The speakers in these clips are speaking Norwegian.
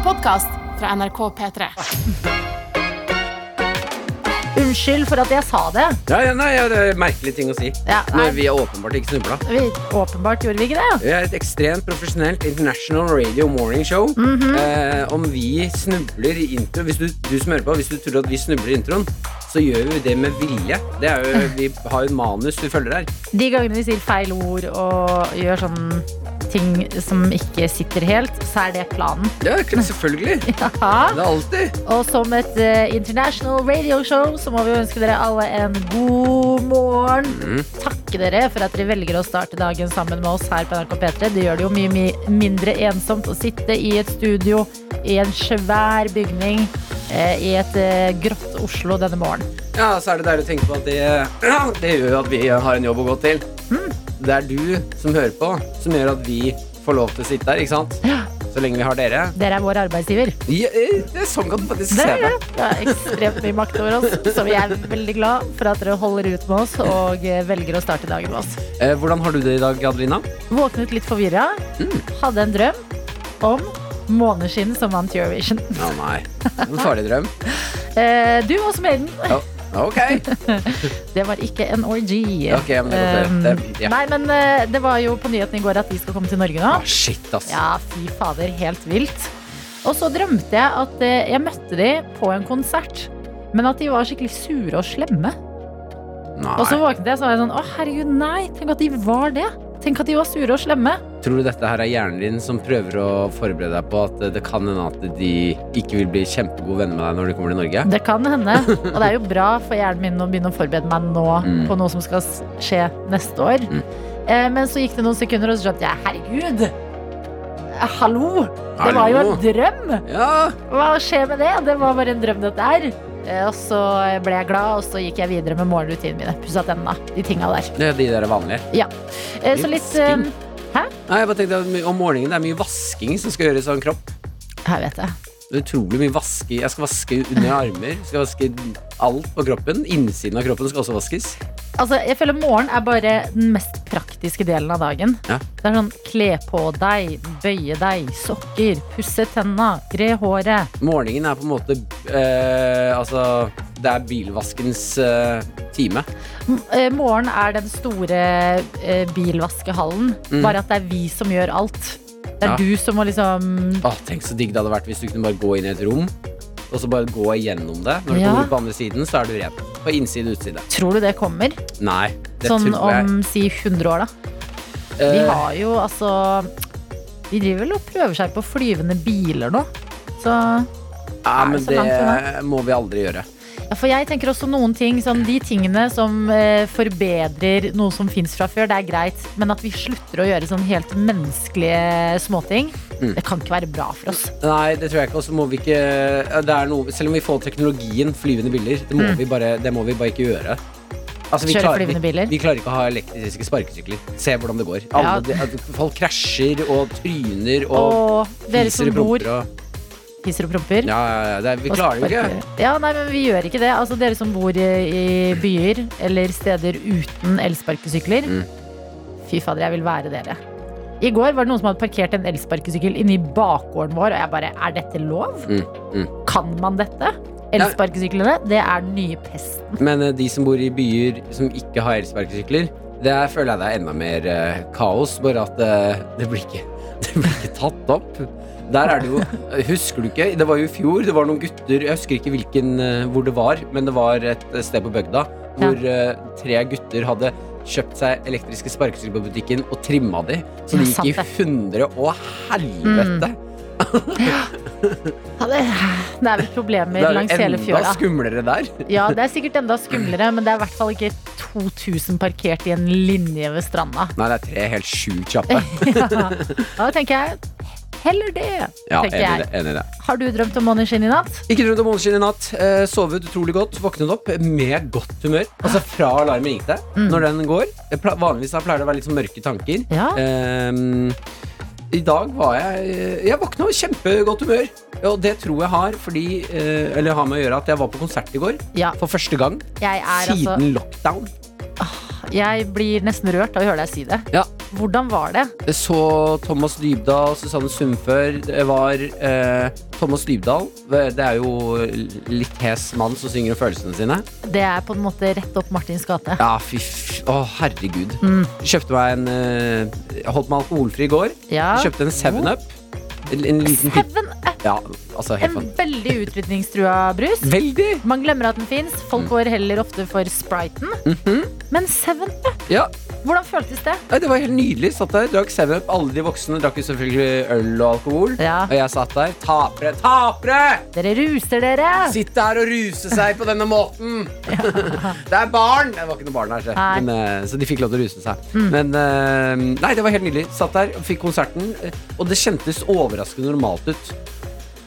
En podkast fra NRK P3. Unnskyld for at jeg sa det. Ja, ja, nei, ja, det er merkelige ting å si. Ja, nei. Når vi har åpenbart ikke snubla. Vi, åpenbart gjorde vi ikke det. Vi er et ekstremt profesjonelt international radio morning show. Mhm. eh, om vi snubler i intro Hvis du, du som hører på, hvis du tror at vi snubler i introen, så gjør vi det med vilje. Det er jo, vi har jo en manus vi følger her. De gangene vi sier feil ord og gjør sånn ting som ikke sitter helt, så er det planen. Ja, selvfølgelig. Ja. Det er alltid. Og som et uh, international radio show så må vi ønske dere alle en god morgen. Mm. Takke dere for at dere velger å starte dagen sammen med oss her på NRK P3. Det gjør det jo mye, mye mindre ensomt å sitte i et studio i en svær bygning eh, i et eh, grått Oslo denne morgenen. Ja, så er det deilig å tenke på at det, det gjør jo at vi har en jobb å gå til. Det er du som hører på, som gjør at vi får lov til å sitte her, ikke sant? Ja. Så lenge vi har dere. Dere er vår arbeidsgiver. Ja, eh, det er sånn kan du faktisk se det. det. det er ekstremt mye makt over oss, så vi er veldig glad for at dere holder ut med oss og eh, velger å starte dagen med oss. Eh, hvordan har du det i dag, Adelina? Våknet litt forvirra. Hadde en drøm om måneskinn som vant Eurovision. Å nei. En farlig drøm. Eh, du var også med den. Ja, ok. Det var ikke en orgy. Ok, men det. Det- ja. Nei, men eh, det var jo på nyheten i går at de skal komme til Norge nå. Ah, shit, ass. Ja, fy fader, helt vilt. Og så drømte jeg at eh, jeg møtte de på en konsert, men at de var skikkelig sure og slemme. Nei. Og så våknet jeg og så var jeg sånn, å herregud, nei, tenk at de var det. Tenk at de var sure og slemme. Tror du dette her er hjernen din som prøver å forberede deg på at eh, det kan hende at de ikke vil bli kjempegode venner med deg når de kommer til Norge? Det kan hende. Og det er jo bra for hjernen min å begynne å forberede meg nå Mm. på noe som skal skje neste år. Mm. Eh, men så gikk det noen sekunder, og så skjønte jeg herregud. eh, Hallo! Det var jo en drøm! Ja, Hva skjer med det? Det var bare en drøm, dette her. Eh, Og så ble jeg glad, og så gikk jeg videre med morgenrutinene mine. Pussa tennene. De tinga der. det er de der vanlige. Ja, Så litt Hæ? Vasking. Nei, jeg bare tenkte Om morgenen det er mye vasking som skal gjøres av en kropp. Her vet det. Utrolig mye vaske. Jeg skal vaske under armer. Skal vaske alt på kroppen. Innsiden av kroppen skal også vaskes. Altså, jeg føler morgen er bare den mest praktiske delen av dagen. Ja. Det er sånn kle på deg, bøye deg, sokker, pusse tenna, gre håret. Morgenen er på en måte eh, Altså, det er bilvaskens eh, time. M- eh, Morgen er den store eh, bilvaskehallen, Mm. bare at det er vi som gjør alt. Det er Ja. du som må liksom Åh, tenk så digg det hadde vært hvis du kunne bare gå inn i et rom og så bare gå igjennom det. Når du Ja. kommer ut på andre siden, så er du ren. På innside og utside. Tror du det kommer? Nei, det sånn tror jeg. om si 100 år, da. Uh, Vi har jo altså De driver vel og prøver seg på flyvende biler nå. Så Nei, det men så det må vi aldri gjøre. For jeg tenker også noen ting, sånn de tingene som eh, forbedrer noe som fins fra før, det er greit. Men at vi slutter å gjøre sånn helt menneskelige småting, Mm. det kan ikke være bra for oss. Nei, det tror jeg ikke. Og så må vi ikke det er noe, Selv om vi får teknologien flyvende biler, det må, Mm. vi, bare, det må vi bare ikke gjøre. Altså, vi, klarer, vi, vi klarer ikke å ha elektriske sparkesykler. Se hvordan det går. Alle, Ja. folk krasjer og tryner og, Og dere som bor og Fiser og promper. Ja, det vi klarer det jo ikke. Ja, nei, men vi gjør ikke det. Altså, dere som bor i, byer eller steder uten elsparkesykler. Mm. Fy fader, jeg vil være dere. I går var det noen som hadde parkert en elsparkesykkel inni bakgården vår, og jeg bare Er dette lov? Mm, mm. Kan man dette? Elsparkesyklene, det er den nye pesten. Men eh, de som bor i byer som ikke har elsparkesykler, det føler jeg det er enda mer eh, kaos. Bare at eh, det blir ikke Det blir ikke tatt opp. Der er det jo Husker du ikke? Det var jo i fjor. Det var noen gutter Jeg husker ikke hvilken, eh, hvor det var, men det var et sted på bygda hvor eh, tre gutter hadde kjøpt seg elektriske sparkesykler på butikken og trimma de. Så det de gikk i hundre og helvete. Ja, det, det er vel problemer er langs Det er enda skumlere der. Ja, det er sikkert enda skumlere, men det er i hvert fall ikke 2000 parkert i en linje ved stranda. Nei, det er tre helt sjukt kjappe. Ja. Da tenker jeg heller det, Ja, tenker jeg. Enig det. Har du drømt om måneskinn i natt? Ikke drømt om måneskinn i natt. Eh, sovet utrolig godt. Våknet opp med godt humør. Altså fra alarmen ringte, Mm. når den går. Vanligvis da pleier det å være litt sånn mørke tanker. Ja. Ehm, I dag var jeg Jeg våkna i kjempegodt humør. Og det tror jeg har fordi eh, Eller har med å gjøre at jeg var på konsert i går. Ja. For første gang Jeg er altså siden lockdown. Jeg blir nesten rørt av å høre deg si det. Ja, Hvordan var det? Jeg så Thomas Dybdahl, Susanne Sundfør. Det var eh, Thomas Dybdahl. Det er jo litt hes mann som synger om følelsene sine. Det er på en måte rett opp Martins gate. Ja, fy f... Å, herregud. Mm. Kjøpte meg en eh, Jeg holdt meg alkoholfri i går. Ja. Kjøpte en Seven Up. En, en liten pip. Seven Up, Ja, altså helt en fan. veldig utrydningstrua brus. Veldig! Man glemmer at den fins. Folk går heller ofte for spriten. Mhm. Men Seven Up, Ja, hvordan føltes det? Nei, Det var helt nydelig. Satt der, drakk Seven Up. Alle de voksne drakk jo selvfølgelig øl og alkohol. Ja. Og jeg satt der. Tapere! Tapere! Dere ruser dere! Sitt der og ruse seg på denne måten. det er barn! Det var ikke noe barn her, så, Mm. men, eh, så de fikk lov til å ruse seg. Men eh, nei, det var helt nydelig. Satt der fikk konserten, og det kjentes overraskende normalt ut.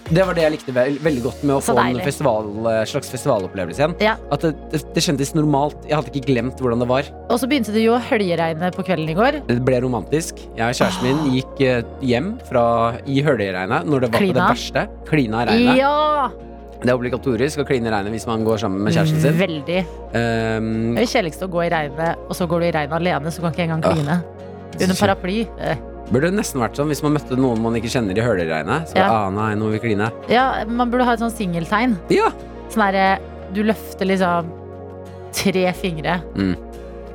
Det var det jeg likte ve veldig godt med å Så få en festival, eh, slags festivalopplevelse igjen. Ja. At det, det, det kjentes normalt. Jeg hadde ikke glemt hvordan det var. Og så begynte det jo å høljeregne på kvelden i går. Det ble romantisk. Jeg og kjæresten min gikk eh, hjem fra, i høljeregnet når det var på det verste. Klina i regnet. Ja! Det er obligatorisk å kline i regnet hvis man går sammen med kjæresten sin. Veldig. Um, Det er kjedeligst å gå i regnet, og så går du i regnet alene, så kan ikke engang Ah. kline. Under paraply. Burde det nesten vært sånn hvis man møtte noen man ikke kjenner i høleregnet. Så Ja. ah, nei, nå vil vi kline. Ja, man burde ha et sånn singeltegn. Ja. Sånn derre Du løfter liksom tre fingre.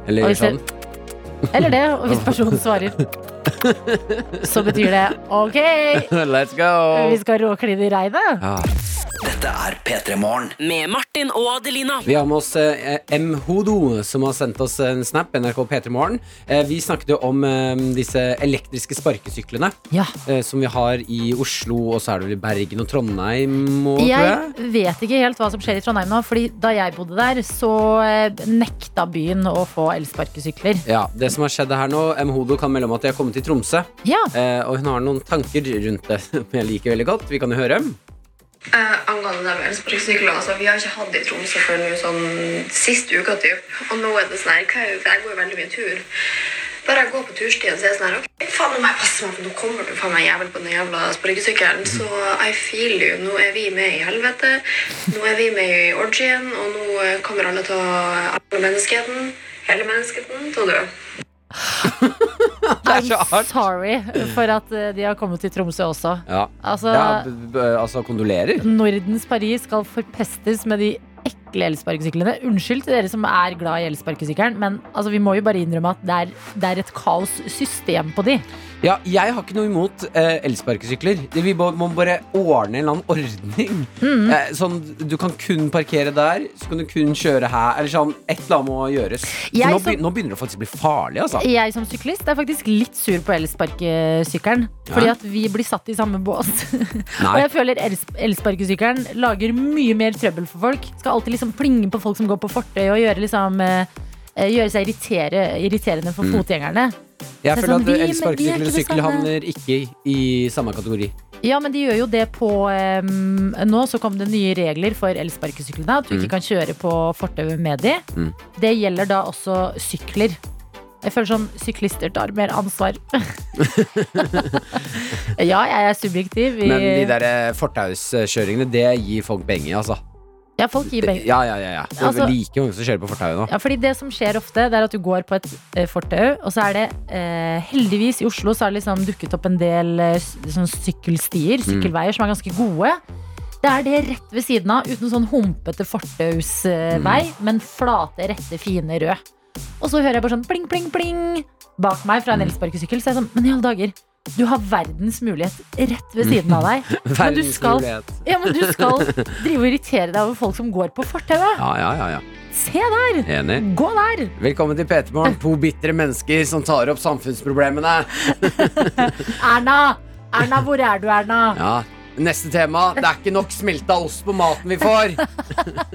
Eller Og hvis sånn. det- Eller det. Og hvis personen svarer, så betyr det OK, Let's go! vi skal råkline i regnet. Ja. Dette er P3 Morgen. Med Martin og Adelina. Vi har med oss eh, M. Hodo, som har sendt oss en snap. NRK P3 Morgen. Eh, vi snakket jo om eh, disse elektriske sparkesyklene Ja. eh, som vi har i Oslo, og så er det vel i Bergen og Trondheim og tror Jeg jeg. vet ikke helt hva som skjer i Trondheim nå, Fordi da jeg bodde der, så eh, nekta byen å få elsparkesykler. Ja, Det som har skjedd her nå, M. Hodo kan melde om at de har kommet til Tromsø. Ja, Eh, og hun har noen tanker rundt det som jeg liker veldig godt. Vi kan jo høre. Eh, angående det med elsparkesykler, altså, vi har ikke hatt det i Tromsø før nå sånn sist uka typ. Og nå er det sånn her, er- jeg går veldig mye tur. Bare jeg går på turstien, så er jeg sånn her, ok, faen, nå jeg passe meg, for nå kommer du faen meg jævel på den jævla sparkesykkelen. Så I feel you. Nå er vi med i helvete. Nå er vi med i orgien, og nå kommer alle til å, alle menneskeheten, hele menneskeheten, til å dø. I'm sorry for at eh, de har kommet til Tromsø også. Ja, Altså, ja altså kondolerer. Nordens Paris skal forpestes med de ekle elsparkesyklene. Unnskyld til dere som er glad i elsparkesykkelen, men altså, vi må jo bare innrømme at det er, det er et kaossystem på de. Ja, jeg har ikke noe imot eh, elsparkesykler. Vi må, må bare ordne en eller annen ordning. Mm. Eh, sånn, Du kan kun parkere der, så kan du kun kjøre her. Eller sånn, Et eller annet må gjøres. Jeg nå, som- be, nå begynner det faktisk å bli farlig, altså. Jeg som syklist er faktisk litt sur på elsparkesykkelen. Fordi at vi blir satt i samme bås. Og jeg føler els elsparkesykkelen lager mye mer trøbbel for folk. Skal alltid liksom plinge på folk som går på fortøy, og gjøre, liksom, eh, eh, gjøre seg irritere, irriterende for fotgjengerne. Jeg er føler sånn, at elsparkesykler er og sykler sykkel havner ikke i, samme kategori. Ja, men de gjør jo det på um, Nå så kom det nye regler for elsparkesyklene. At du ikke kan kjøre på fortauet med de. Mm. Det gjelder da også sykler. Jeg føler sånn syklister tar mer ansvar. ja, jeg er subjektiv. I... Men de der eh, fortauskjøringene, det gir folk penger, altså. Ja, folk gir penger. Ja, ja, ja. ja. Det er Altså- like mange som kjører på fortauet nå. Ja, fordi det som skjer ofte, det er at du går på et eh, fortau, og så er det eh, heldigvis i Oslo så har det liksom dukket opp en del eh, s- sånn sykkelstier, sykkelveier, som er ganske gode. Det er det rett ved siden av, uten sånn humpete fortausvei, men flate, rette, fine rød. Og så hører jeg bare sånn pling, pling, pling bak meg fra en elsparkesykkel. Så er jeg sånn, men i alle dager, du har verdens mulighet rett ved siden av deg. Men du skal, ja, men du skal drive og irritere deg over folk som går på fortauet. Ja, ja, ja, ja. Se der! Enig. Gå der! Velkommen til P3morgen. To bitre mennesker som tar opp samfunnsproblemene. Erna! Erna, hvor er du, Erna? Ja, Neste tema. Det er ikke nok smelta ost på maten vi får.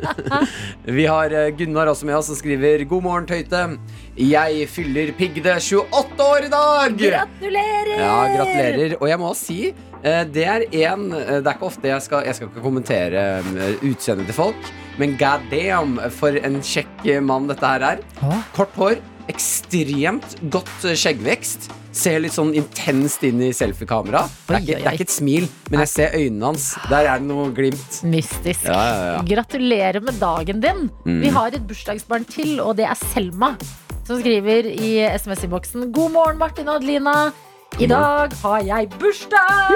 vi har eh, Gunnar også med oss, som skriver God morgen, Tøyte. Jeg fyller piggede 28 år i dag! Gratulerer! Ja, gratulerer. Og jeg må si, eh, det er en eh, Det er ikke ofte jeg skal Jeg skal ikke kommentere utseendet til folk, men god damn, for en kjekk mann dette her er. Kort hår, ekstremt godt eh, skjeggvekst. Ser litt sånn intenst inn i selfiekameraet. Det, det er ikke et smil, men jeg ser øynene hans. Der er det noe glimt. Mystisk. Ja, ja, ja. Gratulerer med dagen din. Mm. Vi har et bursdagsbarn til, og det er Selma. som skriver i SMS-innboksen God morgen, Martin og Adelina. I dag har jeg bursdag!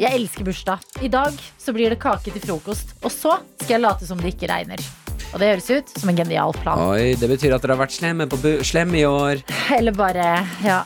Jeg elsker bursdag. I dag så blir det kake til frokost. Og så skal jeg late som det ikke regner. Og det høres ut som en genial plan. Oi, det betyr at dere har vært slemme på bu slem i år. Eller bare Ja,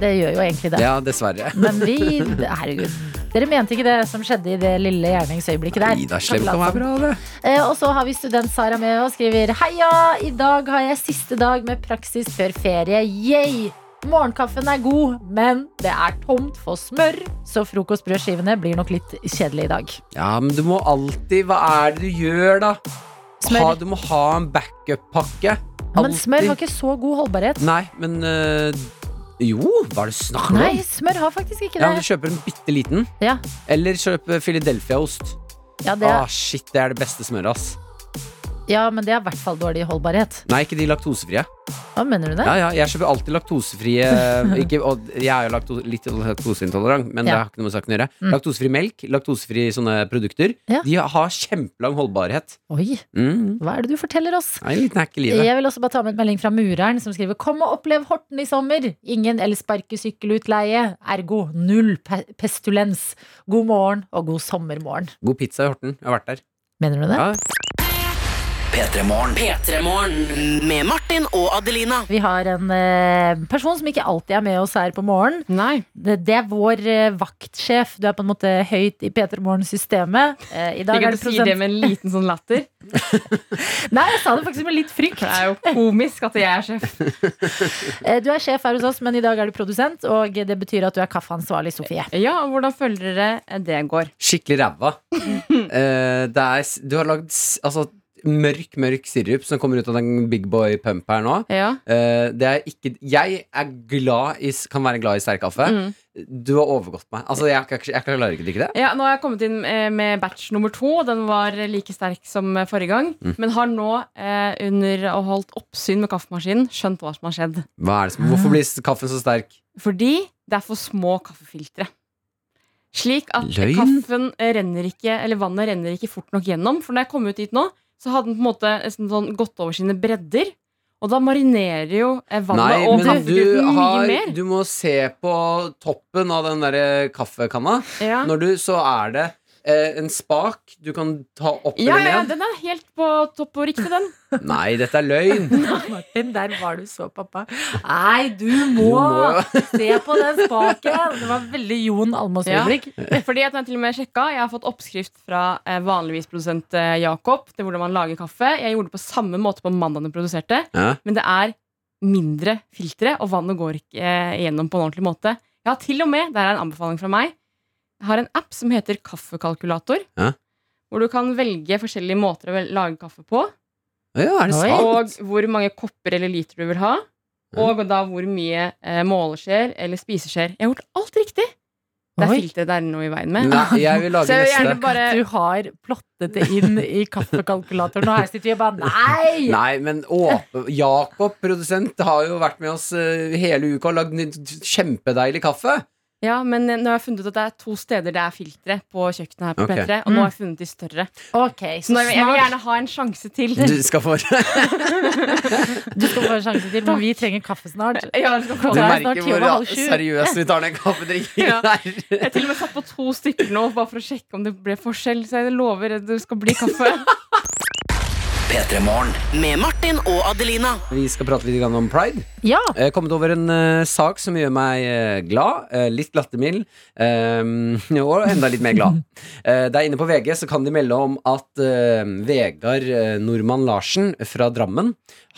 det gjør jo egentlig det. Ja, dessverre. Men vi Herregud. Dere mente ikke det som skjedde i det lille gjerningsøyeblikket der. Ida, slem kan være bra, det. Eh, Og så har vi student Sara med og skriver Heia, i dag har jeg siste dag med praksis før ferie. Yay! Morgenkaffen er god, men det er tomt for smør, så frokostbrødskivene blir nok litt kjedelig i dag. Ja, men du må alltid Hva er det du gjør, da? Smør. Ha, du må ha en backup-pakke. Men smør har ikke så god holdbarhet. Nei, men øh, Jo, hva er det du snakker om? Nei, smør har faktisk ikke det. Ja, men. Du kjøper en bitte liten. Ja, Eller kjøp Philadelphia-ost. ja, det Ah, er, shit, det er det beste smøret, ass. Ja, men det er i hvert fall dårlig holdbarhet. Nei, ikke de laktosefrie. Hva mener du det? Ja, ja, jeg kjøper alltid laktosefrie ikke, og Jeg er jo laktose, litt laktoseintolerant, men det har ikke noe med saken å gjøre. Mm. Laktosefri melk, laktosefri sånne produkter, Ja. de har kjempelang holdbarhet. Oi, Mm. hva er det du forteller oss? Nei, en liten hack i livet. Jeg vil også bare ta med en melding fra Mureren som skriver Kom og opplev Horten i sommer. Ingen elsparkesykkelutleie. Ergo null pe pestulens. God morgen og god sommermorgen. God pizza i Horten. Jeg har vært der. Mener du det? Ja. P3 Morgen. P3morgen med Martin og Adelina. Vi har en eh, person som ikke alltid er med oss her på morgen. Nei. Det, det er vår eh, vaktsjef. Du er på en måte høyt i P3 Morgen-systemet. Eh, I dag Ikke er at det du sier det med en liten sånn latter. Nei, jeg sa det faktisk med litt frykt. Det er jo komisk at jeg er sjef. Eh, du er sjef her hos oss, men i dag er du produsent, og det betyr at du er kaffeansvarlig, Sofie. Ja, og Hvordan føler dere det går? Skikkelig ræva. uh, det er, du har lagd altså, mørk, mørk sirup som kommer ut av den Big Boy Pump her nå. Ja. Eh, det er ikke Jeg er glad i, kan være glad i sterk kaffe. Mm. Du har overgått meg. Altså, jeg, jeg, jeg klarer ikke å drikke det. ja, Nå har jeg kommet inn eh, med batch nummer to. Den var like sterk som eh, forrige gang. Mm. Men har nå, eh, under å holdt oppsyn med kaffemaskinen, skjønt hva som har skjedd. Som, hvorfor blir kaffen så sterk? Fordi det er for små kaffefiltre. Slik at Løgn? kaffen renner ikke Eller vannet renner ikke fort nok gjennom. For når jeg kom ut dit nå, så hadde den på en måte sånn gått over sine bredder. Og da marinerer jo eh, vannet Nei, og kaffegruten mye har, mer. du må se på toppen av den der kaffekanna. Ja. Når du, så er det en spak du kan ta opp Ja, eller ja, ned. den er helt på topp og riktig, den. Nei, dette er løgn. Martin, der var du så, pappa. Nei, du må, Du må se på den spaken. Det var veldig Jon Almaas-øyeblikk. Fordi at jeg til og med sjekka Jeg har fått oppskrift fra eh, vanligvis produsent eh, Jakob til hvordan man lager kaffe. Jeg gjorde det på samme måte på mandag den produserte, Ja. men det er mindre filtre, og vannet går ikke eh, gjennom på en ordentlig måte. Jeg har til og med, det er en anbefaling fra meg, har en app som heter Kaffekalkulator. Ja. Hvor du kan velge forskjellige måter å lage kaffe på. Ja, er det sant? Og hvor mange kopper eller liter du vil ha. Og da hvor mye eh, måleskjeer eller spiseskjeer. Jeg har gjort alt riktig! Det er filteret det er noe i veien med. Nei, jeg vil lage Så jeg vil gjerne bare Du har plottet det inn i kaffekalkulatoren, og her sitter vi og bare nei! Nei, men Jakob, produsent, har jo vært med oss eh, hele uka og lagd kjempedeilig kaffe. Ja, men nå har jeg funnet ut at det er to steder det er filtre på kjøkkenet her på Ok. P3, og nå har jeg funnet de større. Ok, Så så nå, jeg vil snart gjerne ha en sjanse til. Du skal få du skal få en sjanse til, men vi trenger kaffe snart. Ja, jeg, skal få Du Det er snart merker ti over hvor halv sju. seriøst vi tar den kaffedrikken Ja. der. jeg har til og med satt på to stykker nå, bare for å sjekke om det ble forskjell. Så jeg lover at det skal bli kaffe. P3 Morgen. Med Martin og Adelina. Vi skal prate litt om pride. Ja, Jeg har kommet over en eh, sak som gjør meg eh, glad, eh, litt lattermild, eh, og enda litt mer glad. Uh, der inne på VG så kan de melde om at eh, Vegard uh, Nordmann Larsen fra Drammen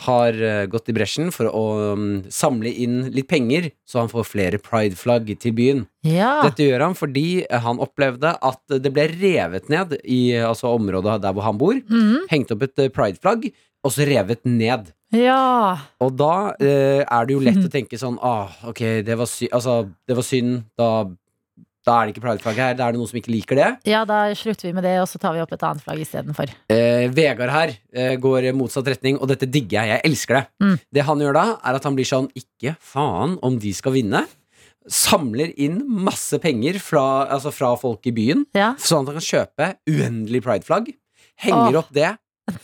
har eh, gått i bresjen for å mm, samle inn litt penger, så han får flere prideflagg til byen. ja. Dette gjør han fordi han opplevde at det ble revet ned i altså, området der hvor han bor. Mhm. Hengt opp et eh, prideflagg, og så revet ned. ja. Og da eh, er det jo lett å tenke sånn ah, Ok, det var, sy altså, det var synd. Da, da er det ikke prideflagg her. Da er det noen som ikke liker det. Ja, da slutter vi med det, og så tar vi opp et annet flagg istedenfor. Eh, Vegard her eh, går motsatt retning, og dette digger jeg. Jeg elsker det. Mm. Det han gjør da, er at han blir sånn Ikke faen om de skal vinne. Samler inn masse penger fra, altså fra folk i byen, Ja. sånn at han kan kjøpe uendelig prideflagg. Henger Åh. opp det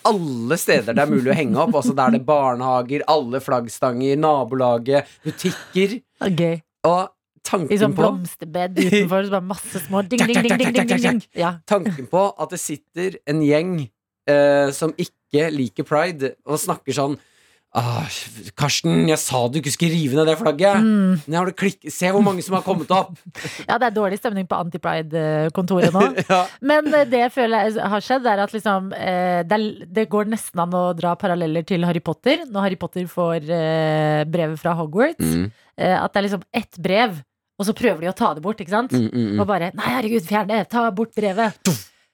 alle steder det er mulig å henge opp. Altså Der er det barnehager, alle flaggstanger, nabolaget, butikker. Okay. Og I sånn blomsterbed utenfor, så bare masse små ding, ding, ding, ding, ding, ding, ding. Ja. Tanken på at det sitter en gjeng eh, som ikke liker pride, og snakker sånn ah, Karsten, jeg sa du ikke skulle rive ned det flagget. Mm. Klikk- Se hvor mange som har kommet opp. ja, det er dårlig stemning på Anti-Pride-kontoret nå. ja. Men eh, det jeg føler er- har skjedd, er at liksom, eh, det, går nesten an å dra paralleller til Harry Potter. Når Harry Potter får eh, brevet fra Hogwarts. mm, at det er liksom ett brev, og så prøver de å ta det bort. ikke sant? mm, mm, mm. Og bare Nei, herregud, fjern det! Ta bort brevet!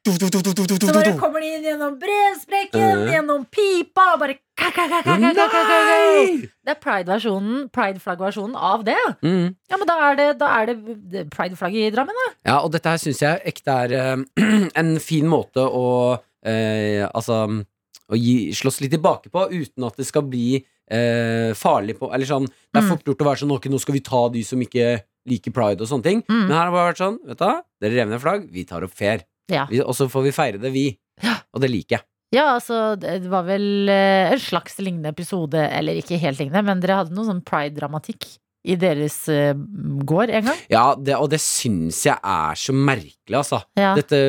Så bare kommer de inn gjennom brevsprekken, Eh. gjennom pipa, og bare. Nei! Det er pride-versjonen, pride-flagg-versjonen av det. Mm. Ja, men da er det, da er det pride-flagg i Drammen, da. Ja, og dette her syns jeg ekte er eh, en fin måte å eh, Altså å gi, slåss litt tilbake på uten at det skal bli eh, farlig på Eller sånn Det er Mm. fort gjort å være sånn Ok, nå skal vi ta de som ikke liker pride og sånne ting. Mm. Men her har det bare vært sånn Vet du dere rev ned flagg, vi tar opp fair. Ja. Vi, og så får vi feire det, vi. Ja. Og det liker jeg. Ja, altså, det var vel eh, en slags lignende episode, eller ikke helt lignende, men dere hadde noe sånn pride-dramatikk i deres eh, gård en gang. Ja, det, og det syns jeg er så merkelig, altså. Ja. Dette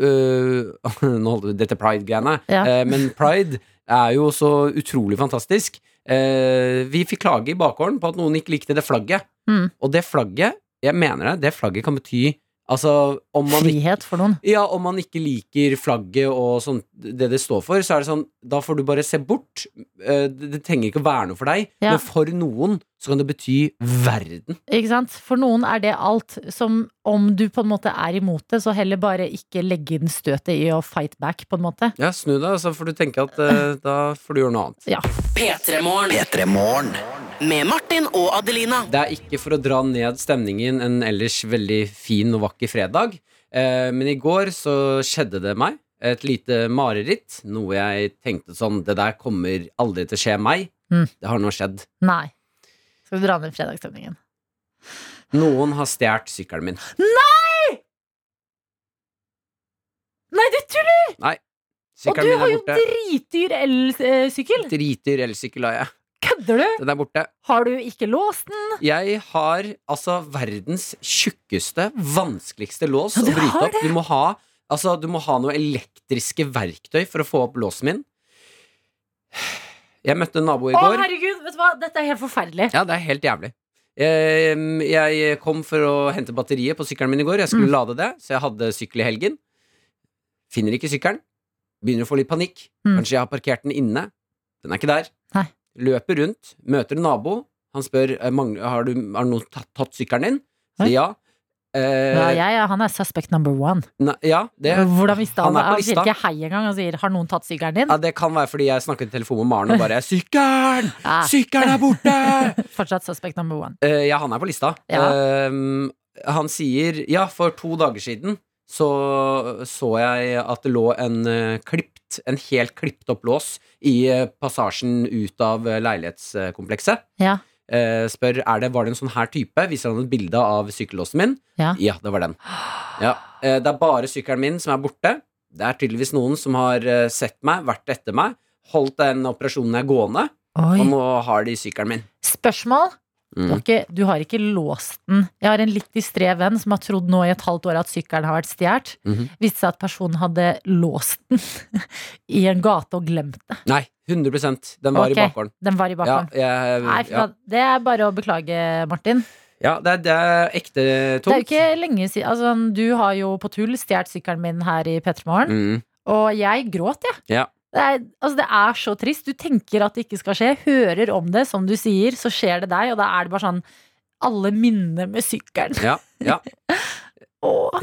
øh, dette pride-greiene. Ja. Eh, men pride er jo så utrolig fantastisk. Vi fikk klage i bakgården på at noen ikke likte det flagget. Mm. Og det flagget, jeg mener det, det flagget kan bety Altså, om man Frihet for noen. ja, om man ikke liker flagget og sånt, det det står for, så er det sånn Da får du bare se bort. Eh, Det, trenger ikke å være noe for deg, Ja. men for noen så kan det bety verden. Ikke sant? For noen er det alt. Som om du på en måte er imot det, så heller bare ikke legge inn støtet i å fight back, på en måte. Ja, snu deg, så får du tenke at eh, da får du gjøre noe annet. Ja. P3 Morgen. P3 Morgen. Med Martin og Adelina. Det er ikke for å dra ned stemningen en ellers veldig fin og vakker fredag, eh, men i går så skjedde det meg. Et lite mareritt. Noe jeg tenkte sånn Det der kommer aldri til å skje meg. Mm. Det har nå skjedd. Nei. Skal vi dra ned fredagsstemningen? Noen har stjålet sykkelen min. Nei, Nei, du tuller! Nei. Sykkelen Og du har er jo borte. dritdyr elsykkel! Dritdyr elsykkel har jeg. Kødder du? Den er borte. Har du ikke låst den? Jeg har altså verdens tjukkeste, vanskeligste lås Ja, å bryte opp. Du må ha Altså, du må ha noe elektriske verktøy for å få opp låsen min. Jeg møtte en nabo i Å, går. herregud, vet du hva? Dette er helt forferdelig. Ja, det er helt jævlig. Jeg, jeg kom for å hente batteriet på sykkelen min i går. Jeg skulle Mm. lade det, så jeg hadde sykkel i helgen. Finner ikke sykkelen. Begynner å få litt panikk. Mm. Kanskje jeg har parkert den inne. Den er ikke der. Nei. Løper rundt, møter en nabo. Han spør «Eh, har, du, har noen tatt, tatt sykkelen din. Sier ja. Eh, Ja, jeg, han er suspect number one. ne- ja, det, Hvordan visste han han Han sier ikke hei engang. Han sier 'har noen tatt sykkelen din'? ja, det kan være fordi jeg snakket i telefon med Maren og bare 'Sykkelen! Ja. Sykkelen er borte!' Fortsatt suspect number one. Eh, ja, han er på lista. Ja. Ehm, han sier Ja, for to dager siden så så jeg at det lå en eh, klipt, en helt klippet opp lås i eh, passasjen ut av eh, leilighetskomplekset. Ja. Eh, spør er det, var det en sånn her type. Viser han et bilde av sykkellåsen min. Ja. det var den. Ja, eh, det er bare sykkelen min som er borte. Det er tydeligvis noen som har eh, sett meg, vært etter meg, holdt den operasjonen jeg gående, Oi. og nå har de sykkelen min. Spørsmål? Du Mm. har, ikke, du har ikke låst den. Jeg har en litt distré venn som har trodd nå i et halvt år at sykkelen har vært stjålet. Mhm. Viste seg at personen hadde låst den i en gate og glemt det. Nei, 100% Den var okay. i bakgården. Den var i Ja, jeg, Nei, ja. Det er bare å beklage, Martin. ja det, er, det er ekte Det er jo ikke lenge siden altså, Du har jo på tull stjålet sykkelen min her i P3 Morgen, Mm. og jeg gråt, jeg. Ja. Det er, altså, det er så trist. Du tenker at det ikke skal skje, hører om det, som du sier, så skjer det deg, og da er det bare sånn alle minner med sykkelen. Ja, ja.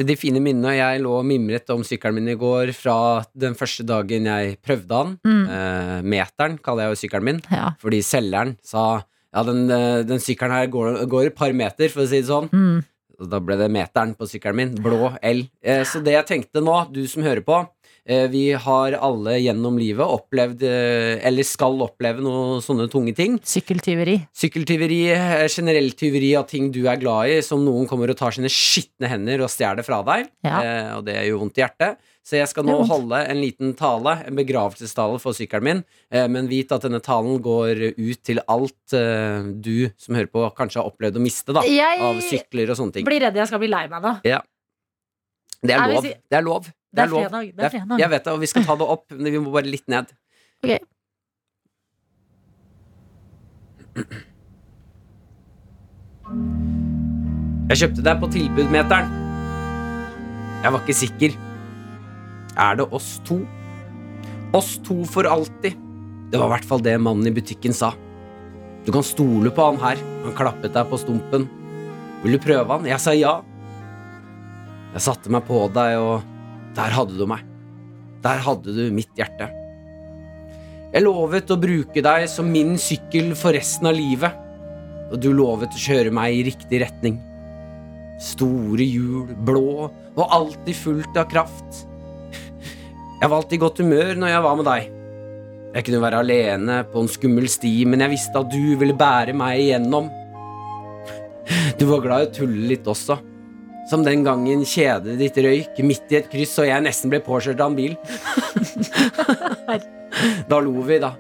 De fine minnene. Jeg lå og mimret om sykkelen min i går fra den første dagen jeg prøvde den. Mm. Eh, meteren kaller jeg jo sykkelen min, Ja. fordi selgeren sa ja, den, eh, den sykkelen her går, går et par meter, for å si det sånn. Mm. Da ble det meteren på sykkelen min. Blå L. Eh, så det jeg tenkte nå, du som hører på, Vi har alle gjennom livet opplevd, eh, eller skal oppleve, noen sånne tunge ting. Sykkeltyveri. Sykkeltyveri, eh, generelt tyveri av ting du er glad i, som noen kommer og tar sine skitne hender og stjeler fra deg. Ja. Eh, og det gjør vondt i hjertet. Så jeg skal nå holde en liten tale, en begravelsestale for sykkelen min. Eh, men vit at denne talen går ut til alt eh, du som hører på, kanskje har opplevd å miste, da. Jeg Av sykler og sånne ting. blir redd jeg skal bli lei meg nå. Det er lov. Det er lov. Det er lov. fredag. Det er fredag. Jeg vet det, og vi skal ta det opp, men vi må bare litt ned. Ok. Jeg kjøpte deg på tilbudmeteren. Jeg var ikke sikker. Er det oss to? Oss to for alltid. Det var i hvert fall det mannen i butikken sa. Du kan stole på han her. Han klappet deg på stumpen. Vil du prøve han? Jeg sa ja. Jeg satte meg på deg, og der hadde du meg. Der hadde du mitt hjerte. Jeg lovet å bruke deg som min sykkel for resten av livet, og du lovet å kjøre meg i riktig retning. Store hjul, blå og alltid fullt av kraft. Jeg var alltid i godt humør når jeg var med deg. Jeg kunne være alene på en skummel sti, men jeg visste at du ville bære meg igjennom. Du var glad i å tulle litt også. Som den gangen kjedet ditt røyk midt i et kryss og jeg nesten ble påkjørt av en bil. Da lo vi, da.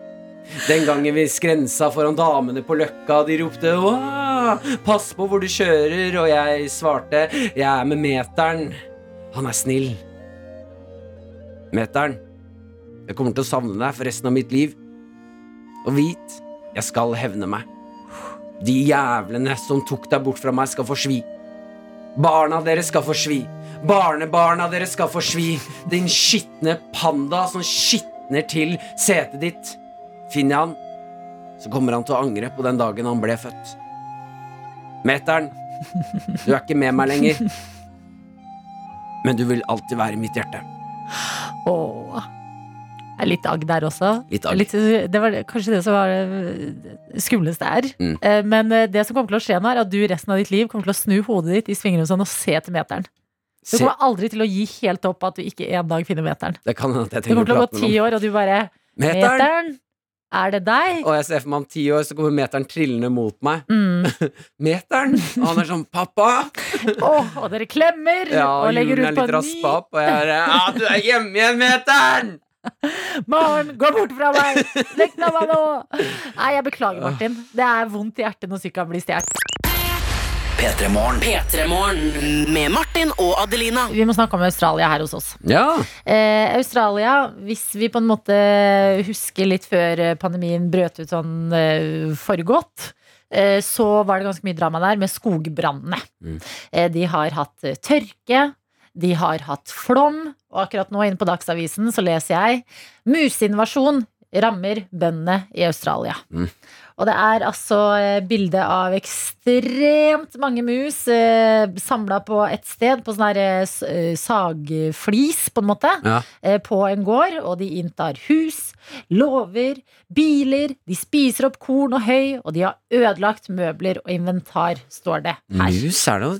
Den gangen vi skrensa foran damene på Løkka, de ropte «Åh, 'Pass på hvor du kjører', og jeg svarte 'Jeg er med meteren'. Han er snill. Meteren, jeg kommer til å savne deg for resten av mitt liv. Og vit, jeg skal hevne meg. De jævlene som tok deg bort fra meg, skal få svi. Barna deres skal få svi. Barnebarna deres skal få svi. Din skitne panda som skitner til setet ditt. Finner jeg han, så kommer han til å angre på den dagen han ble født. Meteren, du er ikke med meg lenger. Men du vil alltid være i mitt hjerte. Åh. Er litt agg der også. Litt agg. det var kanskje det som var det skumleste her. Mm. Eh, Men eh, det som kommer til å skje nå, er at du resten av ditt liv kommer til å snu hodet ditt i svingene sånn og se til meteren. Du kommer aldri til å gi helt opp at du ikke en dag finner meteren. det kan hende jeg Du kommer til å gå ti år, og du bare Meteren! Meteren, er det deg? Og jeg ser for meg om ti år, så kommer meteren trillende mot meg. Mm. Meteren! Og han er sånn 'Pappa!' oh, og dere klemmer Ja, og og legger ut er på litt en raspa ny opp, og jeg bare 'Ja, du er hjemme igjen, meteren!' Maren, gå bort fra meg! Legg meg nå! Nei, jeg beklager, Martin. Det er vondt i hjertet når sykkelen blir stjålet. P3 Morgen. P3 Morgen med Martin og Adelina. Vi må snakke om Australia her hos oss. Ja. Eh, Australia, hvis vi på en måte husker litt før eh, pandemien brøt ut sånn eh, for eh, så var det ganske mye drama der med skogbrannene. Mm. Eh, de har hatt tørke, de har hatt flom, og akkurat nå inne på Dagsavisen så leser jeg museinvasjon rammer bøndene i Australia. Mm. Og det er altså eh, bilde av ekstremt mange mus eh, samla på et sted, på sånn her eh, eh, sagflis, på en måte, Ja. eh, på en gård. Og de inntar hus, låver, biler, de spiser opp korn og høy, og de har ødelagt møbler og inventar, står det her. Mus er noe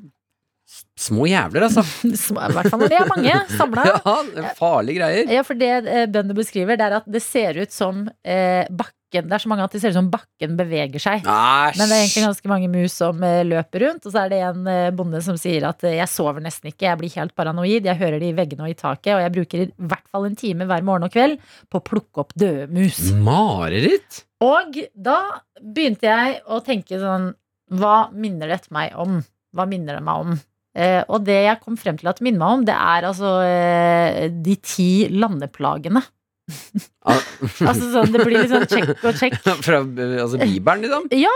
små jævler, altså. I hvert fall når de er mange samla. Ja, farlige greier. Ja, for det eh, bøndene beskriver, det er at det ser ut som eh, bakken Det er så mange at det ser ut som bakken beveger seg. Æsj! Men det er egentlig ganske mange mus som eh, løper rundt. Og så er det en eh, bonde som sier at eh, jeg sover nesten ikke, jeg blir helt paranoid. Jeg hører det i veggene og i taket, og jeg bruker i hvert fall en time hver morgen og kveld på å plukke opp døde mus. Mareritt? Og da begynte jeg å tenke sånn Hva minner dette meg om? Hva minner det meg om? Eh, og det jeg kom frem til at minner meg om, det er altså eh, de ti landeplagene. Ah, Altså sånn, Det blir litt sånn check og check. Fra altså Bibelen, liksom? Ja,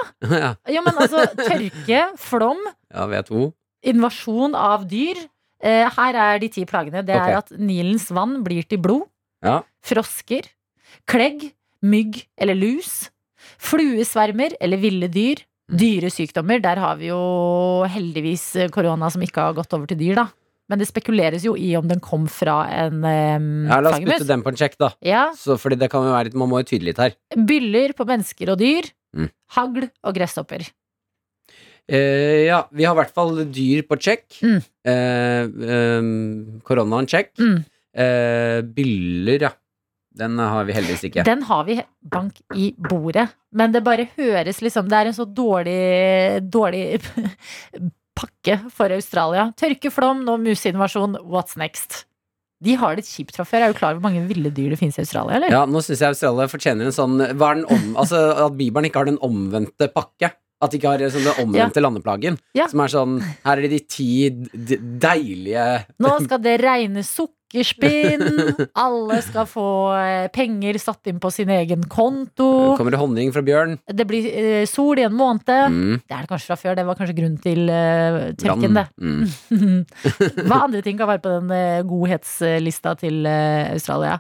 ja. men altså tørke, flom, ja, invasjon av dyr. Eh, her er de ti plagene. Det er at Nilens vann blir til blod. Ja. Frosker. Klegg. Mygg eller lus. Fluesvermer eller ville dyr. Mm. Dyresykdommer. Der har vi jo heldigvis korona som ikke har gått over til dyr, da. Men det spekuleres jo i om den kom fra en um, Ja, la oss putte den på en sjekk, da. Ja. Så, fordi det kan jo være litt, Man må jo tyde litt her. Byller på mennesker og dyr. Mm. Hagl og gresshopper. Eh, ja, vi har i hvert fall dyr på check. Mm. Eh, ehm, koronaen check. Mm. Eh, byller, ja. Den har vi heldigvis ikke. Den har vi bank i bordet, men det bare høres liksom Det er en så dårlig, dårlig pakke for Australia. Tørkeflom, nå museinvasjon, what's next? De har det kjipt fra før. Er du klar over hvor mange ville dyr det finnes i Australia, eller? Ja, nå syns jeg Australia fortjener en sånn hva er den om, Altså At Bibelen ikke har den omvendte pakke. At de ikke har sånn den omvendte landeplagen. Ja. Som er sånn Her er det de ti deilige Nå skal det regne sukkerspinn. Alle skal få eh, penger satt inn på sin egen konto. Kommer det honning fra bjørn? Det blir eh, sol i en måned. Mm. Det er det kanskje fra før. Det var kanskje grunnen til eh, tørken, det. Mm. Hva andre ting kan være på den eh, godhetslista til Australia?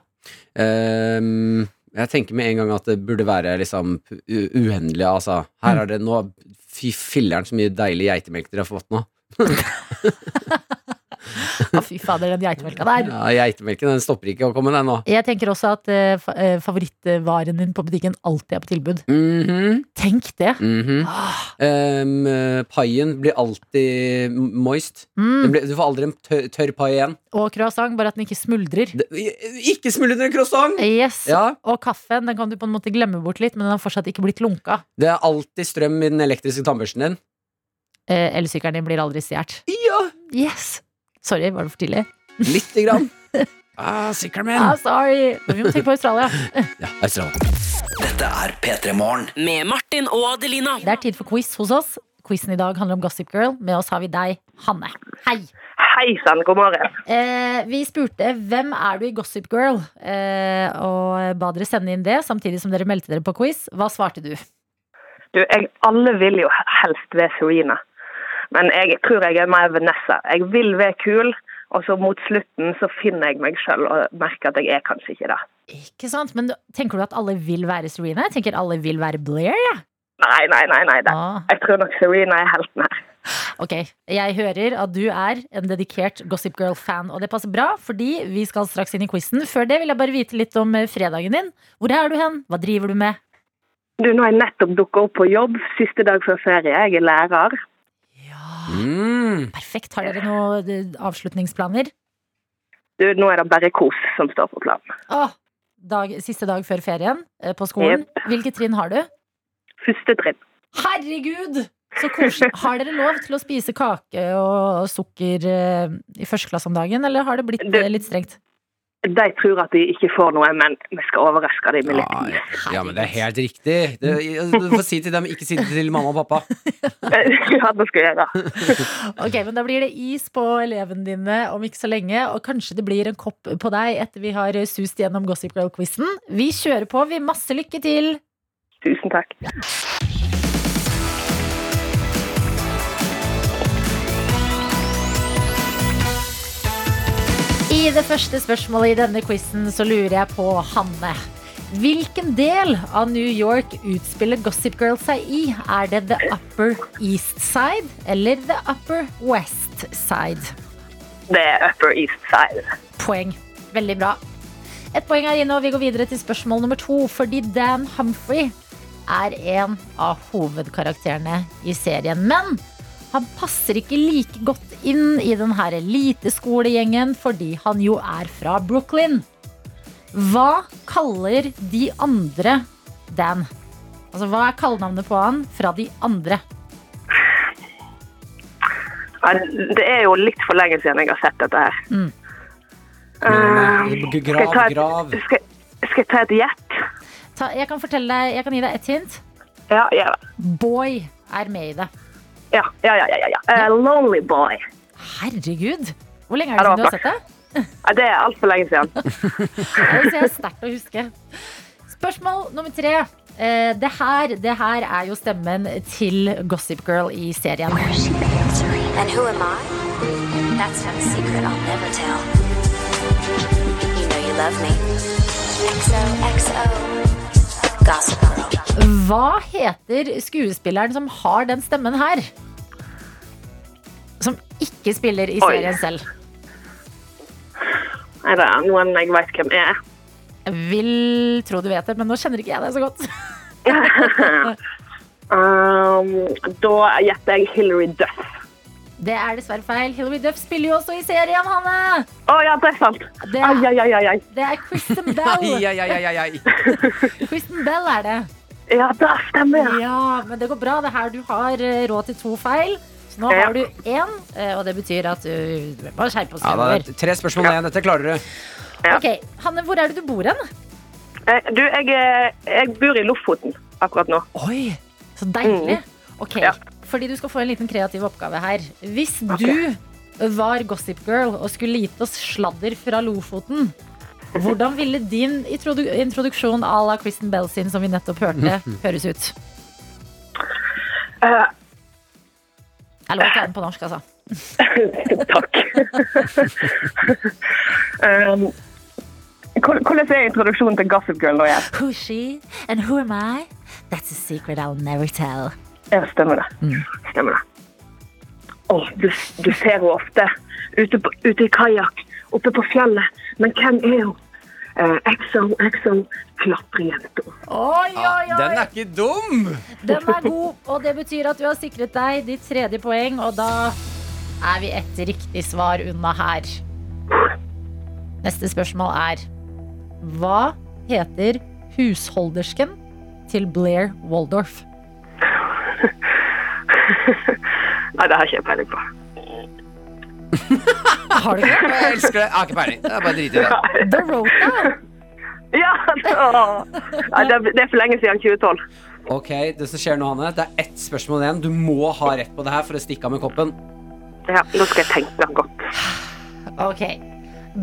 Um, jeg tenker med en gang at det burde være liksom u- uendelig, altså. Her er det nå Fy filleren så mye deilig geitemelk dere har fått nå. Å, fy fader, den geitemelka der. Ja, Geitemelken den stopper ikke å komme, den nå. Jeg tenker også at eh, fa eh, favorittvaren din på butikken alltid er på tilbud. Mhm, Tenk det! mhm. Ah, Ehm, eh, paien blir alltid moist. Den mm. blir, du får aldri en tørr, tørr pai igjen. Og croissant, bare at den ikke smuldrer. Det, ikke en croissant! Yes. Ja, Og kaffen den kan du på en måte glemme bort litt, men den har fortsatt ikke blitt lunka. det er alltid strøm i den elektriske tannbørsten din. Eh, Elsykkelen din blir aldri stjålet. Ja, Yes! Sorry, var det for tidlig? lite grann. Ah, Sickerman. Ah, sorry! Men vi må tenke på Australia. Ja, Australia. Dette er P3 Morgen. Med Martin og Adelina. Det er tid for quiz hos oss. Quizen i dag handler om Gossip Girl. Med oss har vi deg, Hanne. Hei! Hei sann, god morgen. Eh, vi spurte hvem er du i Gossip Girl, eh, og ba dere sende inn det, samtidig som dere meldte dere på quiz. Hva svarte du? Du, jeg, alle vil jo helst være Serena, men jeg tror jeg er mer Vanessa. Jeg vil være kul, og så mot slutten så finner jeg meg sjøl og merker at jeg er kanskje ikke det. Ikke sant? Men tenker du at alle vil være Serena? Jeg tenker alle vil være Blair. Ja. Nei, nei, nei. nei. Ah, Jeg tror nok Serena er helten her. ok, Jeg hører at du er en dedikert Gossip Girl-fan, og det passer bra, fordi vi skal straks inn i quizen. Før det vil jeg bare vite litt om eh, fredagen din. Hvor er du hen? Hva driver du med? Du, nå har jeg nettopp dukka opp på jobb, siste dag før ferie. Jeg er lærer. Mm. Perfekt. Har dere noen eh, avslutningsplaner? Du, nå er det bare kos som står på planen. Åh, dag, siste dag før ferien eh, på skolen. Hvilke trinn har du? Første trinn. Herregud! Så koselig. Har dere lov til å spise kake og sukker eh, i første klasse om dagen, eller har det blitt eh, litt strengt? De tror at de ikke får noe, men vi skal overraske dem med litt Ja, is. ja, men det er helt riktig. Du, du får si til dem, ikke si det til mamma og pappa. Ja, det skal jeg gjøre. Ok, men Da blir det is på elevene dine om ikke så lenge, og kanskje det blir en kopp på deg etter vi har sust gjennom Gossip Girl-quizen. Vi kjører på, vi. Masse lykke til! Tusen takk. I det første spørsmålet i denne quizen så lurer jeg på Hanne. Hvilken del av New York utspiller Gossip Girl seg i? Er det The Upper East Side eller The Upper West Side? Er Upper East Side. Poeng. Veldig bra. Et poeng er inne, og vi går videre til spørsmål nummer to. Fordi Dan Humphrey er en av hovedkarakterene i serien. Men han passer ikke like godt inn i den her eliteskolegjengen fordi han jo er fra Brooklyn. Hva kaller de andre Dan? Altså, Hva er kallenavnet på han fra de andre? Det er jo litt for lenge siden jeg har sett dette her. Mm. Eh, skal, jeg Grav, ta et, grav. skal, skal jeg ta et gjett? Ta, jeg, kan fortelle deg, jeg kan gi deg et hint. Ja, ja. Boy er med i det. Ja, ja, ja. ja, ja. Uh, lonely Boy. Herregud! Hvor lenge er det siden du har sett det? Ja, det er altfor lenge siden. Det er sterkt å huske. Spørsmål nummer tre. Uh, det, her, det her er jo stemmen til Gossip Girl i serien. she thinks And who am I? That's not a secret I'll never tell. You know you love me. Gossip Girl. Hva heter skuespilleren som har den stemmen her? Som ikke spiller i Oi. serien selv. Er det noen jeg vet hvem er? Jeg vil tro du vet det, men nå kjenner ikke jeg deg så godt. um, da gjetter jeg Hilary Duff. Det er dessverre feil. Hilary Duff spiller jo også i serien, Hanne! Å ja, det er sant. Det er, ai, ai, ai, ai. det er Kristen Bell. ai, ai, ai, ai. Kristen Bell er det. Ja, det stemmer. ja. Ja, men det går bra. Det er her du har eh, råd til to feil. Så nå Ja. har du én, eh, og det betyr at du bare skjerpe oss Ja, da, fremover. tre spørsmål igjen. Dette klarer du. Ja. Ok, Hanne, hvor er det du bor hen? Eh, Du, jeg, er- jeg bor i Lofoten akkurat nå. Oi, så deilig. Ok, Ja. fordi du skal få en liten kreativ oppgave her. Hvis du var Gossip Girl og skulle gitt oss sladder fra Lofoten, hvordan ville din introdu introduksjon à la Kristen Bell sin, som vi nettopp hørte, høres ut? Eh, Jeg lover å ta den på norsk, altså. Takk. um, hvordan er introduksjonen til Gossip Girl nå igjen? Who's she and who am I? That's a secret I'll never tell. Ja, stemmer det. Stemmer det. Oh, du, du ser henne ofte ute, på, ute i kajakk, oppe på fjellet. Men hvem er hun? Exo, exo, XO, klatrejenta. Oi, oi, oi! Den er ikke dum! Den er god, og det betyr at du har sikret deg ditt tredje poeng, og da er vi et riktig svar unna her. Neste spørsmål er Hva heter husholdersken til Blair Waldorf? Nei, det har ikke jeg peiling på. Har du ikke det? Jeg elsker det. Jeg har ikke peiling. Det er bare drit i det. The Rota. Ja. Nei, det, er- det er for lenge siden 2012. Ok, Det som skjer nå, Hanne, det er ett spørsmål igjen. Du må ha rett på det her for å stikke av med koppen. Ja, nå skal jeg tenke godt. Ok.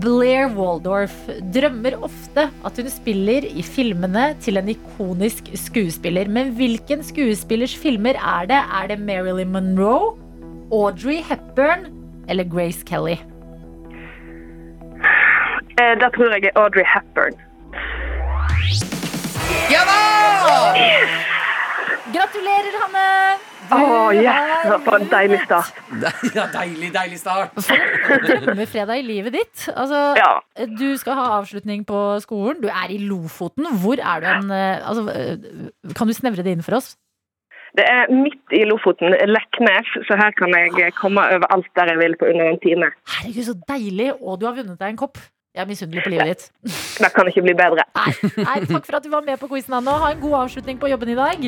Blair Waldorf drømmer ofte at hun spiller i filmene til en ikonisk skuespiller. Men hvilken skuespillers filmer er det? Er det Marilyn Monroe, Audrey Hepburn eller Grace Kelly? Eh, da tror jeg er Audrey Hepburn. Ja da! Gratulerer, Hanne! Å, oh, yes, for en deilig start. Ja, deilig, deilig start. Drømmefredag i livet ditt. Altså, Ja. Du skal ha avslutning på skolen. Du er i Lofoten. Hvor er du hen? eh, Altså, eh, kan du snevre det inn for oss? Det er midt i Lofoten, Leknes, så her kan jeg komme overalt der jeg vil på under en time. Herregud, så deilig! Og du har vunnet deg en kopp. Jeg er misunnelig på livet ditt. Det kan ikke bli bedre. Nei, nei, takk for at du var med på quizen, Anne. Ha en god avslutning på jobben i dag.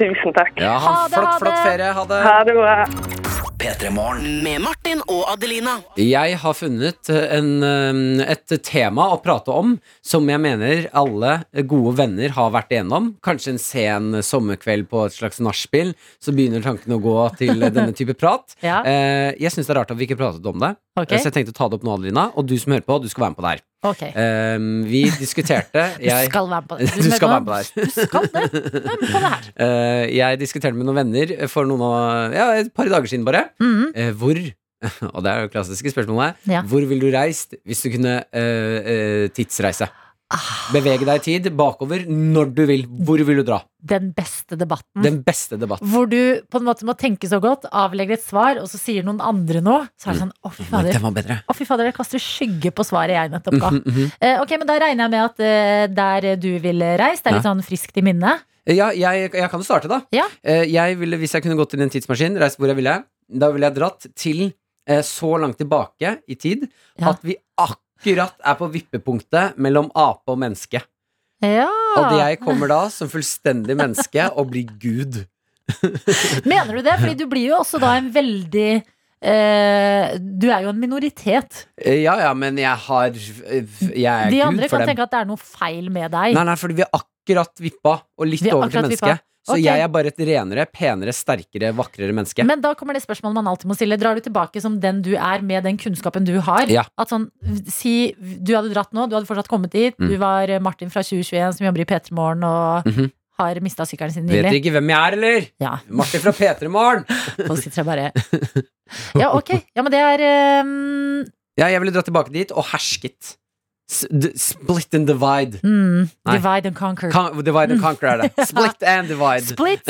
Tusen takk. Ja, Ha ha det, ha flott, flott ferie. Ha det. Ha det bra. P3 Morgen. Med Martin og Adelina. Jeg har funnet en, eh, et tema å prate om som jeg mener alle gode venner har vært igjennom. Kanskje en sen sommerkveld på et slags nachspiel, så begynner tankene å gå til denne type prat. Ja. Eh, Jeg syns det er rart at vi ikke pratet om det, Ok. så jeg tenkte å ta det opp nå, Adelina. Og du som hører på, du skal være med på det her. Okay. Um, Vi diskuterte Du jeg, skal være med på det. Du skal være med på det her. Du skal det. Være med på det her. Eh, jeg diskuterte med noen venner for noen av, ja, et par dager siden bare. Mm -hmm. uh, hvor Og det er jo klassiske spørsmålet. Ja. Hvor ville du reist hvis du kunne uh, eh, tidsreise? Bevege deg i tid, bakover, når du vil. Hvor vil du dra? Den beste debatten. Den beste debatten. Hvor du på en måte må tenke så godt, avlegger et svar, og så sier noen andre noe. Så er det sånn Å, fy fader. Den var bedre. Å, fy fader, det kaster skygge på svaret jeg nettopp ga. Mm -hmm. Eh, ok, men Da regner jeg med at eh, der du ville reist, det er litt sånn friskt i minne. Ja, jeg, jeg kan jo starte, da. Ja. Eh, jeg ville, hvis jeg kunne gått inn i en tidsmaskin, reist hvor jeg ville, da ville jeg dratt til eh, så langt tilbake i tid Ja. at vi akkurat er på vippepunktet mellom ape og menneske. Ja. Og jeg kommer da som fullstendig menneske og blir Gud. Mener du det? Fordi du blir jo også da en veldig eh, Du er jo en minoritet. Eh, Ja, ja, men jeg har eh, Jeg er De Gud andre kan tenke at det er noe feil med deg. Nei, nei, fordi vi har akkurat vippa, og litt over til mennesket. Så okay. jeg er bare et renere, penere, sterkere, vakrere menneske. Men da kommer det spørsmålet man alltid må stille. Drar du tilbake som den du er, med den kunnskapen du har? Ja. At sånn, Si du hadde dratt nå, du hadde fortsatt kommet dit. Mm. Du var Martin fra 2021 som jobber i P3 Morgen og Mhm. har mista sykkelen sin Vet dere ikke hvem jeg er, eller? Ja, Martin fra P3 Morgen! folk sitter bare Ja, ok. Ja, men det er um, Ja, jeg ville dratt tilbake dit og hersket. Split and divide. mm, Divide and conquer. Con divide and conquer er det. Split and divide. Split,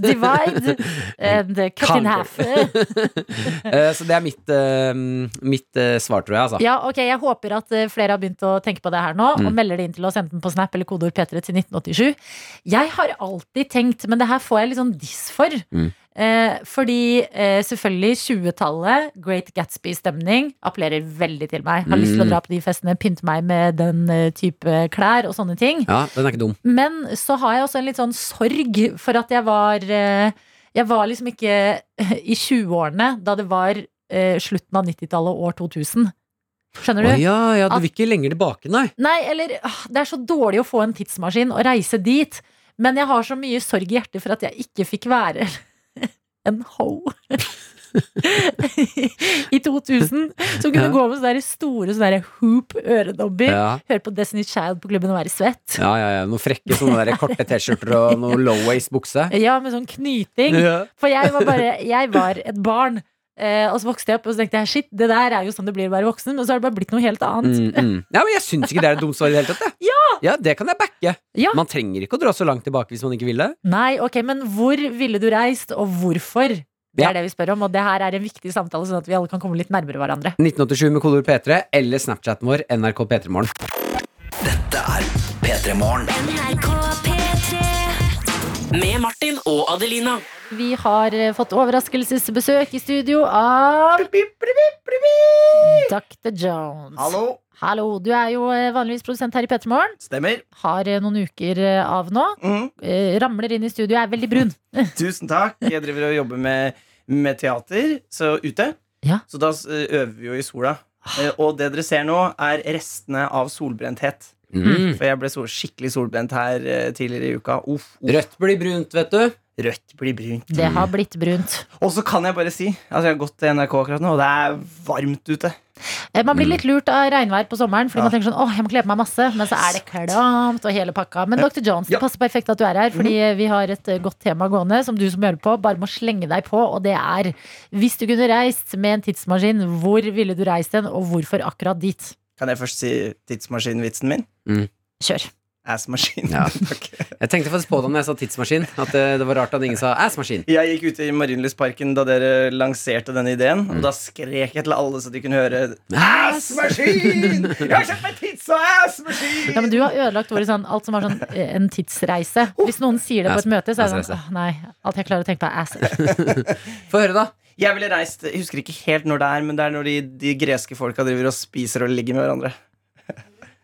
divide and cut in half. Eh, så det er mitt, eh, mitt eh, svar, tror jeg. Altså. Ja, ok, Jeg håper at flere har begynt å tenke på det her nå, Mm. og melder det inn til oss enten på Snap eller kodeord P3 til 1987. Jeg har alltid tenkt, men det her får jeg litt sånn diss for, Mm. Eh, fordi eh, selvfølgelig 20-tallet, Great Gatsby-stemning, appellerer veldig til meg. Har lyst til å Mm. dra på de festene, pynte meg med den eh, type klær og sånne ting. Ja, den er ikke dum. Men så har jeg også en litt sånn sorg for at jeg var eh, Jeg var liksom ikke i 20-årene da det var eh, slutten av 90-tallet og år 2000. Skjønner Å du? ja, ja, du vil ikke lenger tilbake, nei. Nei, eller ah, Det er så dårlig å få en tidsmaskin og reise dit. Men jeg har så mye sorg i hjertet for at jeg ikke fikk være en ho. I 2000. Som kunne Ja. gå med sånne store sånne hoop øredobber. Ja. Høre på Destiny's Child på klubben og være svett. Ja, ja, ja. Noen frekke sånne der korte T-skjorter og noe low-waist bukse. Ja, med sånn knyting. Ja. For jeg var bare Jeg var et barn. Eh, og så vokste jeg opp og så tenkte jeg shit, det der er jo sånn det blir å være voksen. Men så har det bare blitt noe helt annet. Mm, mm. Ja, men jeg syns ikke det er et dumt svar i det hele tatt. Det. Ja, det kan jeg backe. Ja. Man trenger ikke å dra så langt tilbake hvis man ikke vil det. Nei, ok, men hvor ville du reist, og hvorfor? Det Ja. er det vi spør om, og det her er en viktig samtale, sånn at vi alle kan komme litt nærmere hverandre. 1987 med kolor P3 eller Snapchaten vår NRK P3morgen. Dette er P3 Morgen. Med Martin og Adelina. Vi har eh, fått overraskelsesbesøk i studio av Dr. Jones. Hallo, Hallo, Du er jo eh, vanligvis produsent her i P3 Morgen. stemmer. Har eh, noen uker av nå. Eh, Ramler inn i studio, er veldig brun. Tusen takk. Jeg driver og jobber med, med teater så ute. Ja. Så da øver vi jo i sola. Og det dere ser nå, er restene av solbrenthet. Mm. For jeg ble så skikkelig solbrent her uh, tidligere i uka. Uff, uff. Rødt blir brunt, vet du. Rødt blir brunt. Det har blitt brunt. Og så kan jeg bare si Altså jeg har gått til NRK akkurat nå, og det er varmt ute. Eh, Man blir litt lurt av regnvær på sommeren, fordi Ja. man tenker sånn åh, jeg må kle på meg masse, men så er det klamt og hele pakka. Men Dr. Jones, det passer perfekt at du er her, fordi vi har et eh, godt tema gående som du som hører på, bare må slenge deg på, og det er hvis du kunne reist med en tidsmaskin, hvor ville du reist den, og hvorfor akkurat dit? Kan jeg først si tidsmaskinvitsen min? Kjør. Assmaskin. Ja. Takk. Jeg tenkte faktisk på det når jeg sa tidsmaskin. At det, det var rart at ingen sa assmaskin. Jeg gikk ut i Marienlystparken da dere lanserte denne ideen. Mm. Og da skrek jeg til alle så de kunne høre Assmaskin! Jeg har kjøpt meg tids og assmaskin! Ja, men du har ødelagt ordet sånn, alt som er sånn eh, en tidsreise. Hvis noen sier det på et møte, så er det sånn, åh nei, alt jeg klarer å tenke på er ass. Få høre, da. Jeg ville reist, jeg husker ikke helt når det er, men det er når de, de greske folka driver og spiser og ligger med hverandre.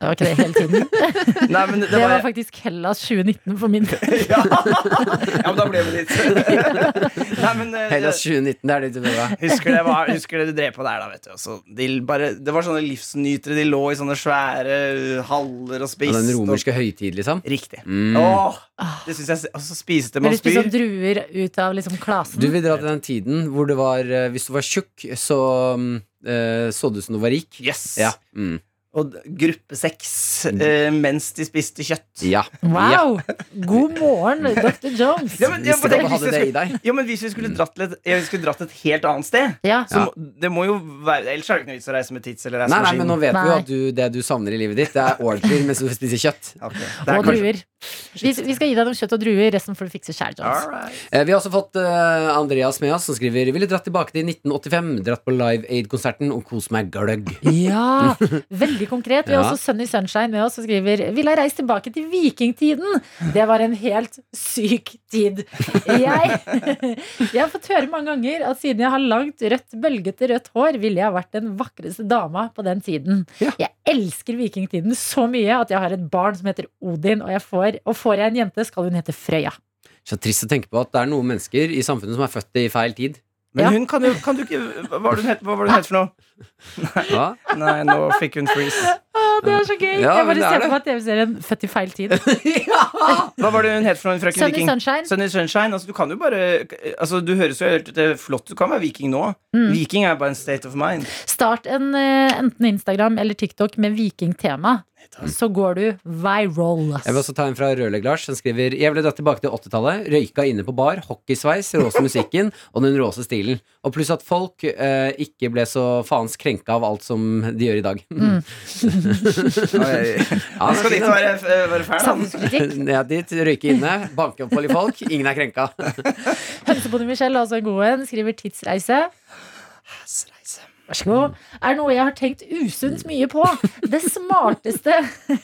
Det var ikke det hele tiden. Nei, men det, Det var var, faktisk Hellas 2019 for min del. ja. ja, men da ble vi litt Nei, men uh, Hellas 2019, det er litt du. Husker det, var, husker det du drev på der, da, vet du. Også, de bare, det var sånne livsnytere. De lå i sånne svære haller og Ja, den romerske høytid, liksom. riktig. Mm. Åh, det syns jeg Og så spiste man spyr. sånn druer ut av liksom klasen Du vil dra til den tiden hvor det var eh, Hvis du var tjukk, så eh, så du ut som du var rik. Yes. Ja. Mm. Og gruppesex eh, mens de spiste kjøtt. ja. Wow! God morgen, Dr. Jones. Ja, men, ja, men, hvis jeg skulle- ja, men hvis vi skulle dratt litt, jeg skulle dratt et helt annet sted Ja, så Ja. Det må jo være Ellers er det ikke noe vits å reise med tids eller Nei, nei, men nå vet vi jo at du, det du savner i livet ditt, det er orgier mens du spiser kjøtt. Okay. det og kanskje- druer. Vi, vi skal gi deg noe kjøtt og druer, resten får du fikse sjæl. Alright. Eh, Vi har også fått eh, Andreas med oss, som skriver Ville dratt tilbake til 1985, dratt på Live Aid-konserten og kos meg gløgg. Ja, veldig konkret. Vi har Ja. også Sunny Sunshine med oss som skriver Vil ha reist tilbake til vikingtiden. Det var en helt syk tid. Jeg, jeg har fått høre mange ganger at siden jeg har langt, rødt, bølgete rødt hår, ville jeg vært den vakreste dama på den tiden. Ja. Jeg elsker vikingtiden så mye at jeg har et barn som heter Odin, og, jeg får, og får jeg en jente, skal hun hete Frøya. Så trist å tenke på at det er noen mennesker i samfunnet som er født i feil tid. Men Ja. hun kan jo Kan du ikke Hva var det hun het, for noe? Hva? Nei, nå fikk hun freeze. Ah, det er så gøy! Ja, jeg bare det er ser det. på meg TV-serien Født i feil tid. Hva var det hun het for noe, frøken Sunny Viking? Sunshine. Sunny Sunshine. Altså, du kan jo bare Altså, du høres jo helt det er flott Du kan være viking nå. Mm. Viking er bare en state of mind. Start en, eh, enten Instagram eller TikTok med vikingtema. Så går du viral. ass. Jeg vil også ta en fra Rødlegg-Lars, Han skriver Jeg ville dratt tilbake til 80-tallet, røyka inne på bar, hockeysveis, råse musikken og den råse stilen. Og pluss at folk eh, ikke ble så faens krenka av alt som de gjør i dag. Mm. Ja, skal dit være, være fan. da. Ned dit, røyke inne, banke opp på litt folk. Ingen er krenka. Hønsebonde Michelle, altså en god en, skriver tidsreise. Vær så god. Er noe jeg har tenkt usunt mye på. Det smarteste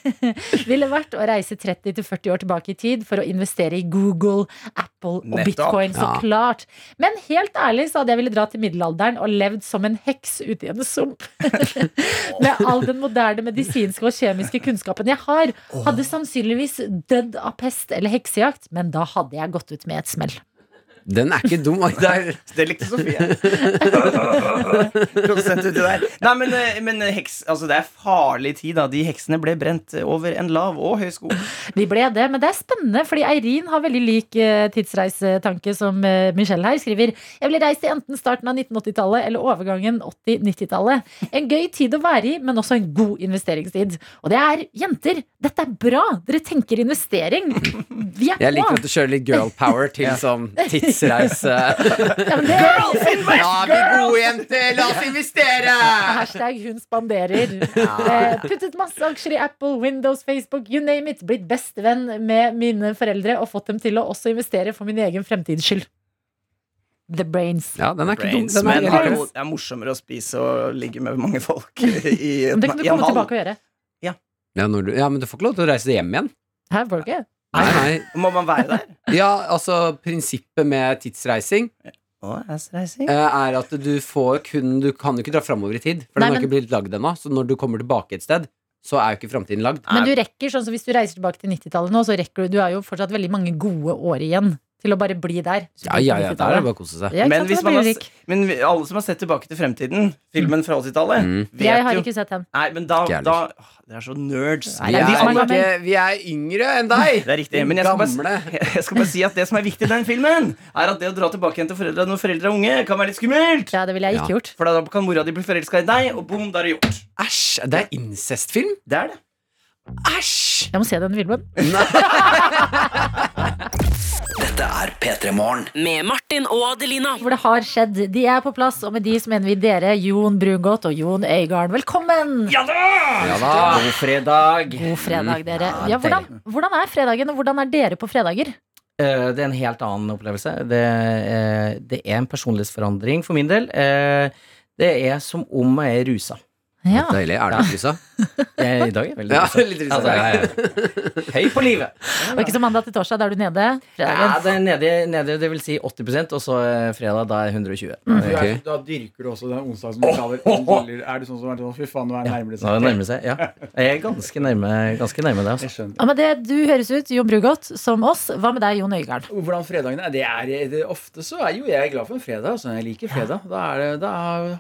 ville vært å reise 30-40 år tilbake i tid for å investere i Google, Apple og Nettopp. bitcoin, så klart. Men helt ærlig så hadde jeg ville dra til middelalderen og levd som en heks ute i en sump. Med all den moderne medisinske og kjemiske kunnskapen jeg har, hadde sannsynligvis dødd av pest eller heksejakt, men da hadde jeg gått ut med et smell. Den er ikke dum. Det er, Det likte Sofie. Uti der. Nei, men, eh, men heks, altså, det er farlig tid. da De heksene ble brent over en lav og høy sko. De ble det, men det er spennende, fordi Eirin har veldig lik eh, tidsreisetanke som eh, Michelle her. Skriver Jeg ville reist til enten starten av 1980-tallet eller overgangen 80-90-tallet. En gøy tid å være i, men også en god investeringstid. Og det er jenter, dette er bra! Dere tenker investering. Vi er jeg liker at du kjører litt girl power til sånn tidsreise. Ja, men det, Ja, vi gode jenter, la oss investere! Hashtag hun spanderer. Eh, puttet masse aksjer i Apple, Windows, Facebook, you name it. Blitt bestevenn med mine foreldre og fått dem til å også investere for min egen fremtids skyld. The brains. Ja, den er ikke dum. Den er, er det er morsommere å spise og ligge med mange folk i, Men det kan du komme tilbake og gjøre. ja, når du, ja, men du får ikke lov til å reise hjem igjen. Her får du ikke. Nei, nei. Må man være der? Ja, altså Prinsippet med tidsreising eh, er at du får kun Du kan jo ikke dra framover i tid, for Nei, den har men- ikke blitt lagd ennå. Så når du kommer tilbake et sted, så er jo ikke framtiden lagd. Men du rekker, sånn som hvis du reiser tilbake til 90-tallet nå, så rekker du Du har jo fortsatt veldig mange gode år igjen til å bare bli der. Ja, ja, ja, der er det bare å kose seg. Ja, Men, sant, hvis man har, men alle som har sett Tilbake til fremtiden, filmen fra 80-tallet, Mm. vet Jeg har jo ikke sett den. Nei, men da, da åh, Dere er så nerds. Nei, Vi er vi er, ikke, vi er yngre enn deg! Det er riktig. Men jeg skal, bare, jeg skal bare si at det som er viktig i den filmen, er at det å dra tilbake igjen til foreldra når foreldre er unge, kan være litt skummelt. Ja, det ville jeg ikke Ja. gjort. For da kan mora di bli forelska i deg, og boom, da er det gjort. Æsj! Det er incestfilm? Det er det. Æsj! Jeg må se den filmen. Dette er P3 Morgen. Med Martin og Adelina. Hvor det har skjedd. De er på plass, og med de så mener vi dere, Jon Brungot og Jon Øygarden. Velkommen! Ja da! ja da! God fredag. God fredag, dere. Ja, Ja, hvordan, hvordan er fredagen, og hvordan er dere på fredager? Eh, Det er en helt annen opplevelse. Det, eh, det er en personlighetsforandring for min del. Eh, Det er som om jeg er rusa. Ja. Deilig. Er det rusa? Jeg, I dag er jeg veldig Ja, litt rusa. Altså, høy på livet. Og ikke som mandag til torsdag, da er du nede. Ja, det er nede, nede, det vil si 80% og så eh, fredag, da er 120. Mm. Okay. er, da dyrker du også den onsdagen som du kaller endelig- Er du sånn som er sånn Fy faen, nå er det nærmere Nå nærmer seg. Ja. Jeg er ganske nærme, ganske nærme det. Altså. Ja, men det, du høres ut, Jon Brugodt, som oss. Hva med deg, Jon Øigarden? Hvordan fredagen er, det er det, Ofte så er jo jeg glad for en fredag. Altså. Jeg liker fredag. Da, er det, da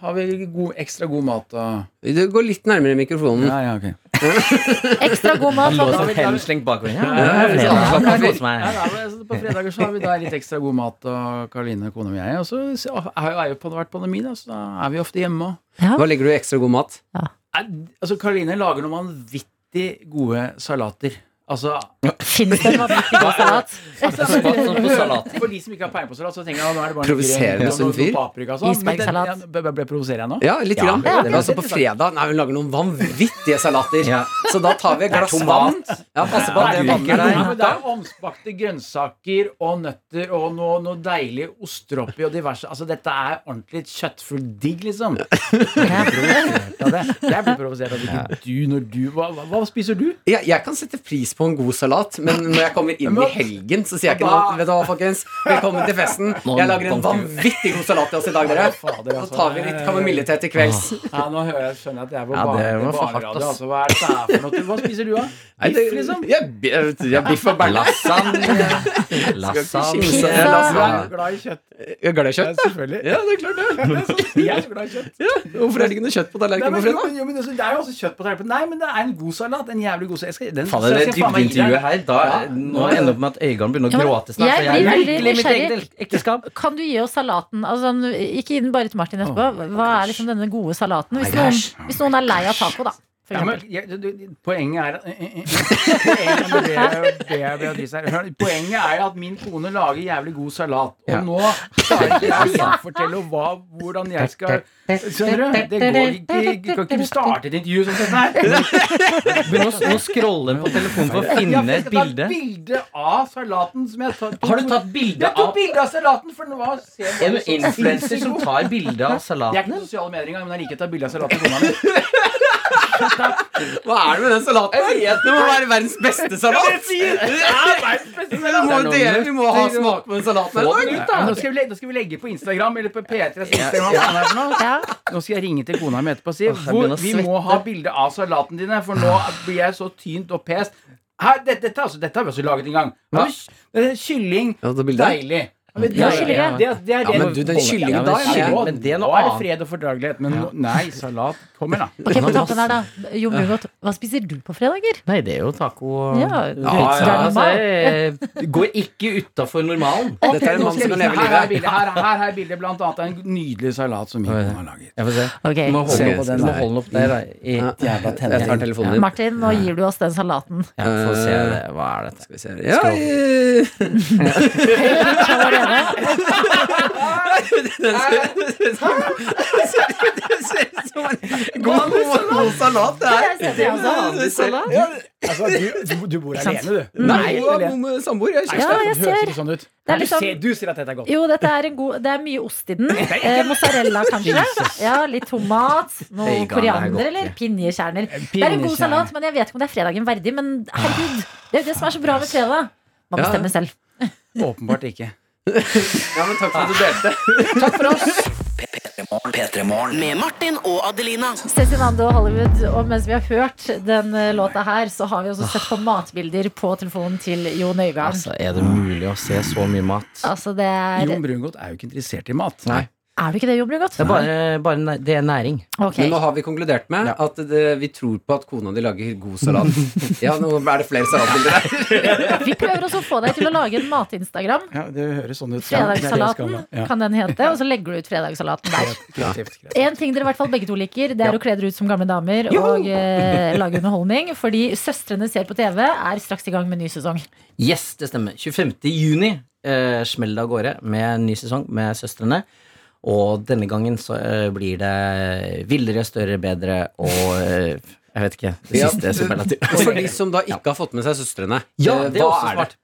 har vi god, ekstra god mat og Du går litt nærmere mikrofonen. Ja, ja, ok. Ekstra god mat. Han lå som henslengt bakover. Ja, Ja, ja, ja. Ja, det- på fredager så har vi da litt ekstra god mat, og Karoline, kona mi og jeg. Og så har jo- vært pandemi, da, så da er vi ofte hjemme. Og, Hva legger du i ekstra god mat? Ja. altså, Karoline lager noen vanvittig gode salater. Altså Fins det en vanvittig god salat? Spot sånn på salat. For de som ikke har peiling på salat, så tenker jeg at nå er det bare Provoserende noe- som fyr. sånn. Men den- Isbergsalat. ja, Ble ble- ble provoserer jeg nå? Ja, litt. Ja, grann. det var. Altså På fredag Nei, hun lager noen vanvittige salater. Ja. Så da tar vi et glass vann. Ja, passe på at det vannet er- er men det er omspakte grønnsaker og nøtter og noe, noe deilig oster oppi og diverse. Altså, dette er ordentlig kjøttfull digg, liksom. Jeg blir provosert av det. Jeg blir provosert av det ikke du, når du hva, hva spiser du? Ja, jeg kan sette pris på en god salat, men når jeg kommer inn i helgen, så sier jeg ikke noe. Vet du hva, folkens? Velkommen til festen. Jeg lager en vanvittig god salat til oss i dag, dere. Så altså. tar vi litt kamomillete til kvelds. Ja, nå hører jeg, skjønner jeg at jeg er på Ja, det barne- var for barneradio. Altså, hva er det her for noe? Hva spiser du, da? Biff, liksom? Ja, bi- biff og. Lasagne. Lasagne. Du er glad i kjøtt. Jeg er glad i Ja, kjøtt. selvfølgelig. Ja, det er klart det. Jeg er så glad i kjøtt. Hvorfor er det ikke noe kjøtt på tallerkenen på fredag? det er jo også kjøtt på tallerkenen. Nei, men det er en god salat. En jævlig god salat. Den, Faen, jeg skal den. her, da, Ja, nå ender det opp med at Øygarden begynner å Ja, gråte snart. jeg jeg blir er veldig virkelig mitt nysgjerrig. eget ekteskap. Kan du gi oss salaten? Altså, ikke gi den bare til Martin etterpå. Hva er liksom denne gode salaten? Hvis noen, hvis noen er lei av taco, da. For Ja, men, ja, du, du, poenget er eh, eh, eh, Poenget med det, det Beatrice her. Hør, Poenget er at min kone lager jævlig god salat. Og Ja. nå klarer ikke jeg å gjenfortelle hva, hvordan jeg skal Skjønner du? Det går ikke Jeg kan ikke starte et intervju som dette her. Begynn å, scrolle på telefonen for å finne et bilde. Jeg bilde. av salaten som jeg tatt. Har du tatt bilde Jeg tok av bilde av salaten, for nå ser jeg en influenser som tar bilde av salaten? Jeg er ikke sosiale medier engang, men jeg liker å ta bilde av salaten. Hva er det med den salaten? Det må være verdens beste salat! Du må dele, vi må ha smak på den salaten. Her. nå, skal vi legge, nå skal vi legge på Instagram eller på P3s Instagram. hva faen er det for noe? Ja. Nå skal jeg ringe til kona mi etterpå og si hvor, vi må ha bilde av salaten dine, for nå blir jeg så tynt og pest. Her, dette, dette, altså, dette har vi også laget en gang. Kylling. Deilig. Ja, men det- er, ja. det- det er Ja, men du, den kyllingen da, ja, ja. men det Nå er det fred og fordragelighet, men ja. nei, salat kommer, da. Ok, på tampen her da Jon Brungot, hva spiser du på fredager? Nei, det er jo taco Ja, ja, det ja, altså, jeg går ikke utafor normalen. Dette er en mann som kan leve livet. her, her er bildet blant annet av en nydelig salat som min har laget. Jeg får se. Okay. Du må holde, på den må holde den opp der. Da, i, jævla Jeg tar telefonen din. Martin, nå gir du oss den salaten. Ja, få se det. Hva er dette? Skal vi se. Ja, eh, den det ser ut som en god, god salat, det her. Det. Det altså, du, du, du bor alene, du. Nei, jeg bor med samboer. Jeg er Ja, jeg ser. sånn ut. er du, liksom- du sier at dette er godt. Jo, dette er en god Det er mye ost i den. Eh, mozzarella, kanskje. Ja, Litt tomat. Noe det er koriander eller pinjekjerner. Det er en god salat, men jeg vet ikke om det er fredagen verdig. Men herregud, det er jo det som er så bra med fredag. Man bestemmer selv. Åpenbart ikke. Ja, men takk for at du delte. Takk for oss. P3 Med Martin og Adelina. Cezinando og Hollywood. Og mens vi har hørt den eh, låta her, så har vi også sett på matbilder på telefonen til Jon Nøygarden. Altså, er det mulig å se så mye mat? Altså, det er Jon Brungot er jo ikke interessert i mat. Nei. Er du ikke det, Jo godt? Det er bare, bare det er næring. Okay. Men nå har vi konkludert med at det, vi tror på at kona di lager god salat. Ja, nå er det flere salatbilder her. Vi prøver også å få deg til å lage en mat-Instagram. Ja, det høres sånn ut. Ja, det det Fredagssalaten. Ja. kan den hete, og så legger du ut fredagssalaten der. En ting dere i hvert fall begge to liker, det er å kle dere ut som gamle damer og eh, lage underholdning. Fordi Søstrene ser på TV er straks i gang med ny sesong. Yes, det stemmer. 25. juni eh, smeller det av gårde med en ny sesong med Søstrene. Og denne gangen så eh, blir det villere, større, bedre og eh, Jeg vet ikke. Det Ja, siste superlativ. For de som da ikke har fått med seg søstrene, Ja, eh, det er hva også er det?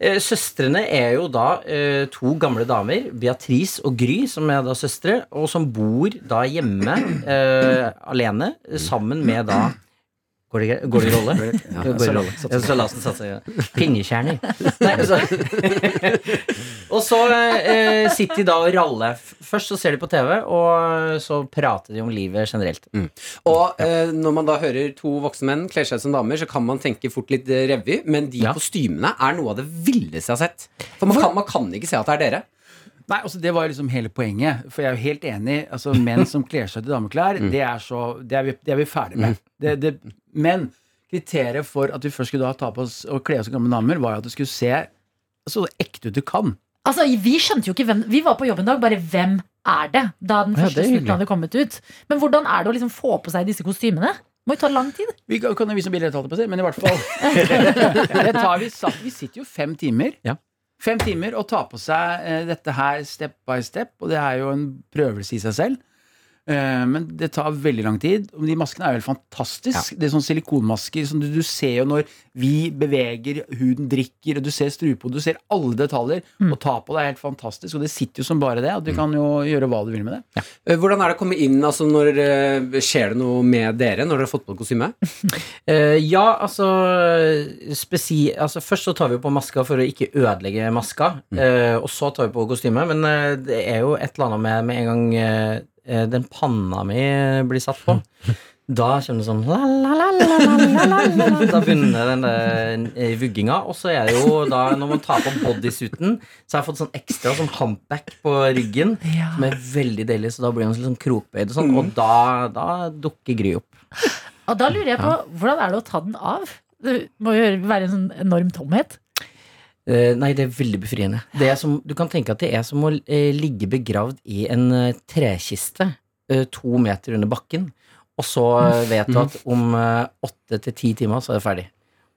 Eh, Søstrene er jo da eh, to gamle damer, Beatrice og Gry, som er da søstre, og som bor da hjemme eh, alene, sammen med da Går det, greit? går det i rolle? Ja, går det i rolle. Ja, Salaten satser satse. Pinnekjerner. Nei, altså. og så eh, sitter de da og raller. Først så ser de på TV, og så prater de om livet generelt. Og eh, når man da hører to voksne menn kle seg ut som damer, så kan man tenke fort litt eh, revy, men de Ja. kostymene er noe av det villeste jeg har sett. For man kan, man kan ikke se at det er dere. Nei, altså Det var jo liksom hele poenget. For jeg er jo helt enig. Altså Menn som kler seg til dameklær, det er så Det er vi, det er vi ferdig med. Det, det, men kriteriet for at vi først skulle da ta på oss og kle oss som gamle damer, var jo at det skulle se så ekte ut du kan. Altså, Vi skjønte jo ikke hvem Vi var på jobb en dag, bare hvem er det? Da den Ja, første det snutten hadde kommet ut. Men hvordan er det å liksom få på seg disse kostymene? Må jo ta lang tid. Vi kan, kan jo vise bilder men i hvert fall det tar vi, vi sitter jo fem timer. Ja. Fem timer og tar på seg eh, dette her step by step, og det er jo en prøvelse i seg selv. Eh, men det tar veldig lang tid. Og de maskene er jo helt fantastiske. Det er sånn silikonmasker som du, du ser jo når vi beveger, huden drikker, og du ser strupe, og du ser alle detaljer. Og ta på det er helt fantastisk, og det sitter jo som bare det. Og du kan jo gjøre hva du vil med det. Ja. Hvordan er det å komme inn? Altså når eh, Skjer det noe med dere når dere har fått på kostyme? Eh, ja, altså, spesi altså Først så tar vi på maska for å ikke ødelegge maska. mm. og så tar vi på kostyme. Men eh, det er jo et eller annet med med en gang eh, eh, Eh, den panna mi blir satt på, da kommer det sånn la, la, la, Da begynner den eh, vugginga. Og så er det jo da, når man tar på bodysuiten, så har jeg fått sånn ekstra sånn humpback på ryggen, ja. som er veldig deilig, så da blir man sånn liksom krokbøyd og sånn, og mm. da, da dukker Gry opp. Og da lurer jeg på, hvordan er det å ta den av? Det må jo være en sånn enorm tomhet. Eh, nei, det er veldig befriende. Det er som, du kan tenke at det er som å eh, ligge begravd i en eh, trekiste to meter under bakken. og så vet du at om åtte til ti timer så er det ferdig.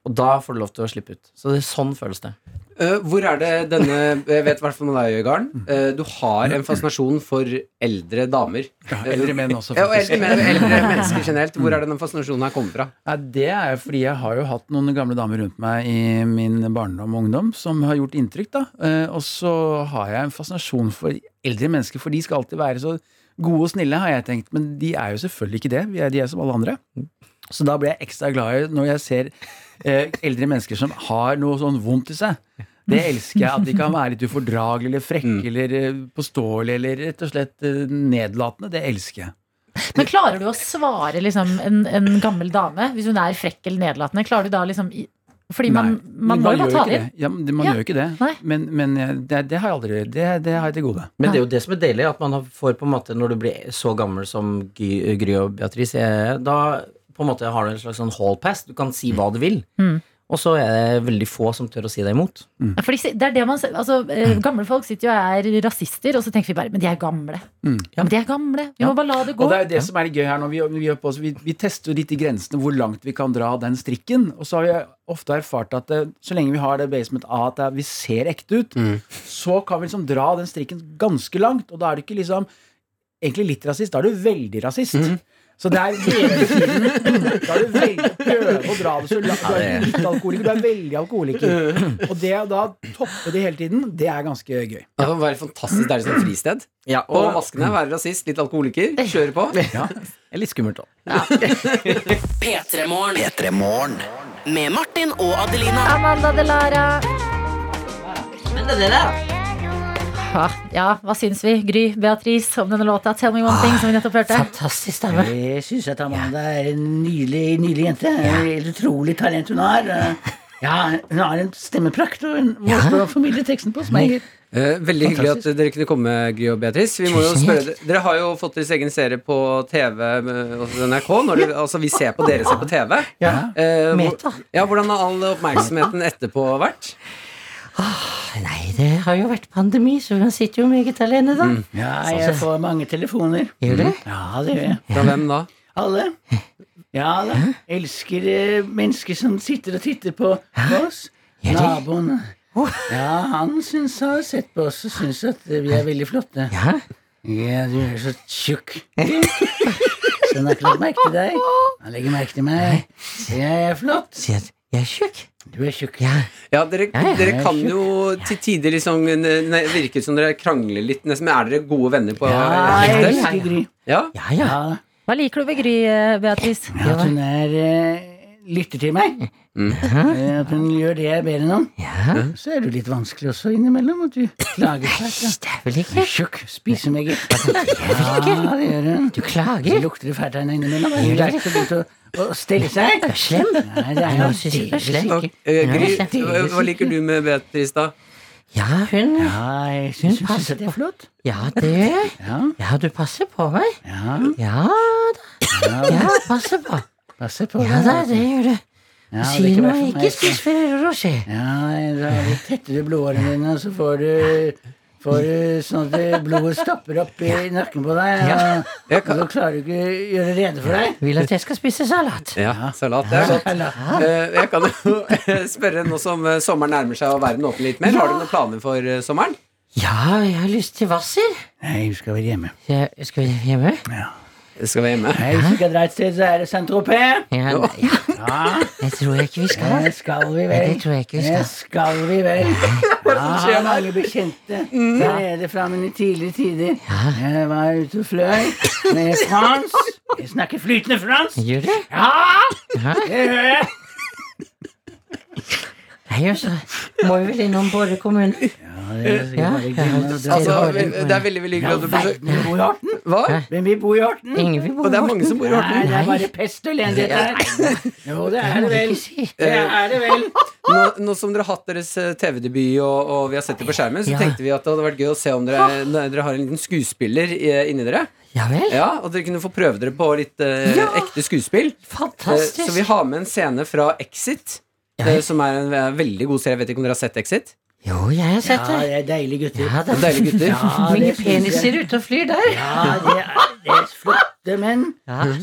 Og da får du lov til å slippe ut. Så det er sånn føles det. Uh, hvor er det denne Jeg vet i hvert fall med deg, Garn. Uh, du har en fascinasjon for eldre damer. Ja, eldre menn også, Ja, og eldre, menn, eldre mennesker generelt. Hvor er det den fascinasjonen her kommer fra? Ja, det er jo fordi jeg har jo hatt noen gamle damer rundt meg i min barndom og ungdom som har gjort inntrykk. da. Uh, Og så har jeg en fascinasjon for eldre mennesker, for de skal alltid være så gode og snille, har jeg tenkt. Men de er jo selvfølgelig ikke det. De er, de er som alle andre. Så da blir jeg ekstra glad når jeg ser eh, eldre mennesker som har noe sånn vondt i seg. Det elsker jeg. At de kan være litt ufordragelige eller frekke eller eh, påståelige eller rett og slett eh, nedlatende. Det elsker jeg. Men klarer du å svare liksom, en, en gammel dame, hvis hun er frekk eller nedlatende? Klarer du da liksom Fordi man, man, man må jo bare ta det inn. Ja, man Ja. gjør jo ikke det. Men, men eh, det, det har jeg aldri det, det har jeg til gode. Men det er jo det som er deilig, at man får på en måte Når du blir så gammel som Gry, og Beatrice da på en måte har du en slags sånn hall pass. Du kan si hva du vil. Mm. Og så er det veldig få som tør å si deg imot. Ja, Fordi det er det man, altså, eh, gamle folk sitter jo og er rasister, og så tenker vi bare Men de er gamle. Mm. Ja, men de er gamle. Vi må bare la det gå. Og det er jo det som er litt gøy her nå. Vi, vi, vi, vi tester jo litt i grensene hvor langt vi kan dra den strikken. Og så har vi ofte erfart at det, så lenge vi har det basement A, at det, vi ser ekte ut, så kan vi liksom dra den strikken ganske langt. Og da er du ikke liksom egentlig litt rasist, da er du veldig rasist. Så det er hele tiden Da er du veldig prøve å dra det så langt. Du er litt alkoholiker, du er veldig alkoholiker. Og det å da toppe det hele tiden, det er ganske gøy. Det kan være fantastisk deilig som fristed. Ja, Og og maskene, være rasist, litt alkoholiker, kjøre på. Ja. det er litt skummelt òg. P3 Morgen P3 Morgen. med Martin og Adelina. Amanda Delara. Ja, ja, hva syns vi? Gry, Beatrice, om denne låta 'Tell Me One Thing', som vi nettopp hørte? Fantastisk stemme. Jeg syns at Amanda er en nydelig, nydelig jente. Et utrolig talent hun har. Ja, hun har en stemmeprakt og en måte å formidle teksten på som er helt Eh, veldig hyggelig at dere kunne komme, Gry og Beatrice. Vi må jo spørre, dere har jo fått deres egen serie på TV hos NRK. Når dere, altså vi ser på dere ser på TV. Ja. Eh, hvor- Meta. ja, hvordan har all oppmerksomheten etterpå vært? Nei, det har jo vært pandemi, så hun sitter jo meget alene, da. Ja, jeg får mange telefoner. Gjør du? Ja, det gjør jeg. Fra hvem da? Alle. Ja da. Elsker eh, mennesker som sitter og titter på oss. Naboen. Ja, han syns har sett på oss og syns at eh, vi er veldig flotte. Ja. Ja, du er så tjukk. Så han har ikke lagt merke til deg. Han legger merke til meg. Jeg er flott. Jeg er tjukk. Du er tjukk. Ja. Ja, dere, Ja, ja. dere kan jo til tider liksom ne- virke som dere krangler litt, nesten. Men er dere gode venner på Ja, jeg ekte? elsker Gry. Ja? Ja, ja. Ja, Hva liker du ved Gry, eh, Beatrice? at hun er eh, lytter til meg. Eh, At hun gjør det jeg ber henne om. ja. Så er det jo litt vanskelig også innimellom at du klager fælt. Det er vel ikke Tjukk, ikke. Ja, det gjør hun. Du Så lukter det fælt her innimellom. Hun er ikke begynt å, å stelle seg. Er slem? Nei, det er jo er slem. Eh, Gry, hva liker du med Beatrice, da? Ja, hun Ja, jeg synes hun passer det er flott. Ja, det. Ja, Ja, du passer på meg. ja, Ja da. Ja, passer på. Passer på Ja da, det gjør du. Ja, det Si noe, ikke spis Ferrero Rocher. Ja, da tetter du blodårene dine, og så får du Får du sånn at blodet stopper opp i nakken på deg, og, ja. og kan, så klarer du ikke å gjøre rede for deg. Vil at jeg skal spise salat. ja, salat. Det er godt. Eller, Eh, Jeg kan jo spørre nå som eh, sommeren nærmer seg og verden åpner litt mer. Har du noen planer for eh, sommeren? Ja, jeg har lyst til Hvasser. Nei, du skal være hjemme. Jeg, skal vi hjemme? Skal vi hjemme? Nei, Hvis vi skal dra et sted, så er det Saint-Tropez. Ja, ja, Ja, det tror jeg ikke vi skal. det skal vi vel. det tror jeg ikke vi Det skal. skal vi vel. Jeg har mange bekjente der nede fra mine tidlige tider. Jeg var ute og fløy med Frans. Jeg snakker flytende fransk. Gjør du? Ja, Ja. det gjør jeg. Nei, altså, må vi vel innom Borre kommune. Det er. Altså, det er veldig veldig hyggelig at du besøker vi bor i Horten. Hva? Hvem vil bo i Horten? Ingen vil bo Og det er mange som bor i Nei, det er bare pest og elendighet her. Jo, det er det vel. Det er det vel. Nå, nå som dere har hatt deres eh, TV-debut, og, og vi har sett det på skjermen, så Ja. tenkte vi at det hadde vært gøy å se om dere, dere har en liten skuespiller inni dere. Ja vel? Ja, Og dere kunne få prøve dere på litt uh, Ja. ekte skuespill. Fantastisk uh, Så vi har med en scene fra Exit, Ja. uh, som er en eh, veldig god serie. Jeg vet ikke om dere har sett Exit? Jo, jeg har sett det. Ja, det er deilige gutter. Ja, det er deilige gutter. Ja, det jeg. peniser ute og flyr der. Ja, det er, det er flotte menn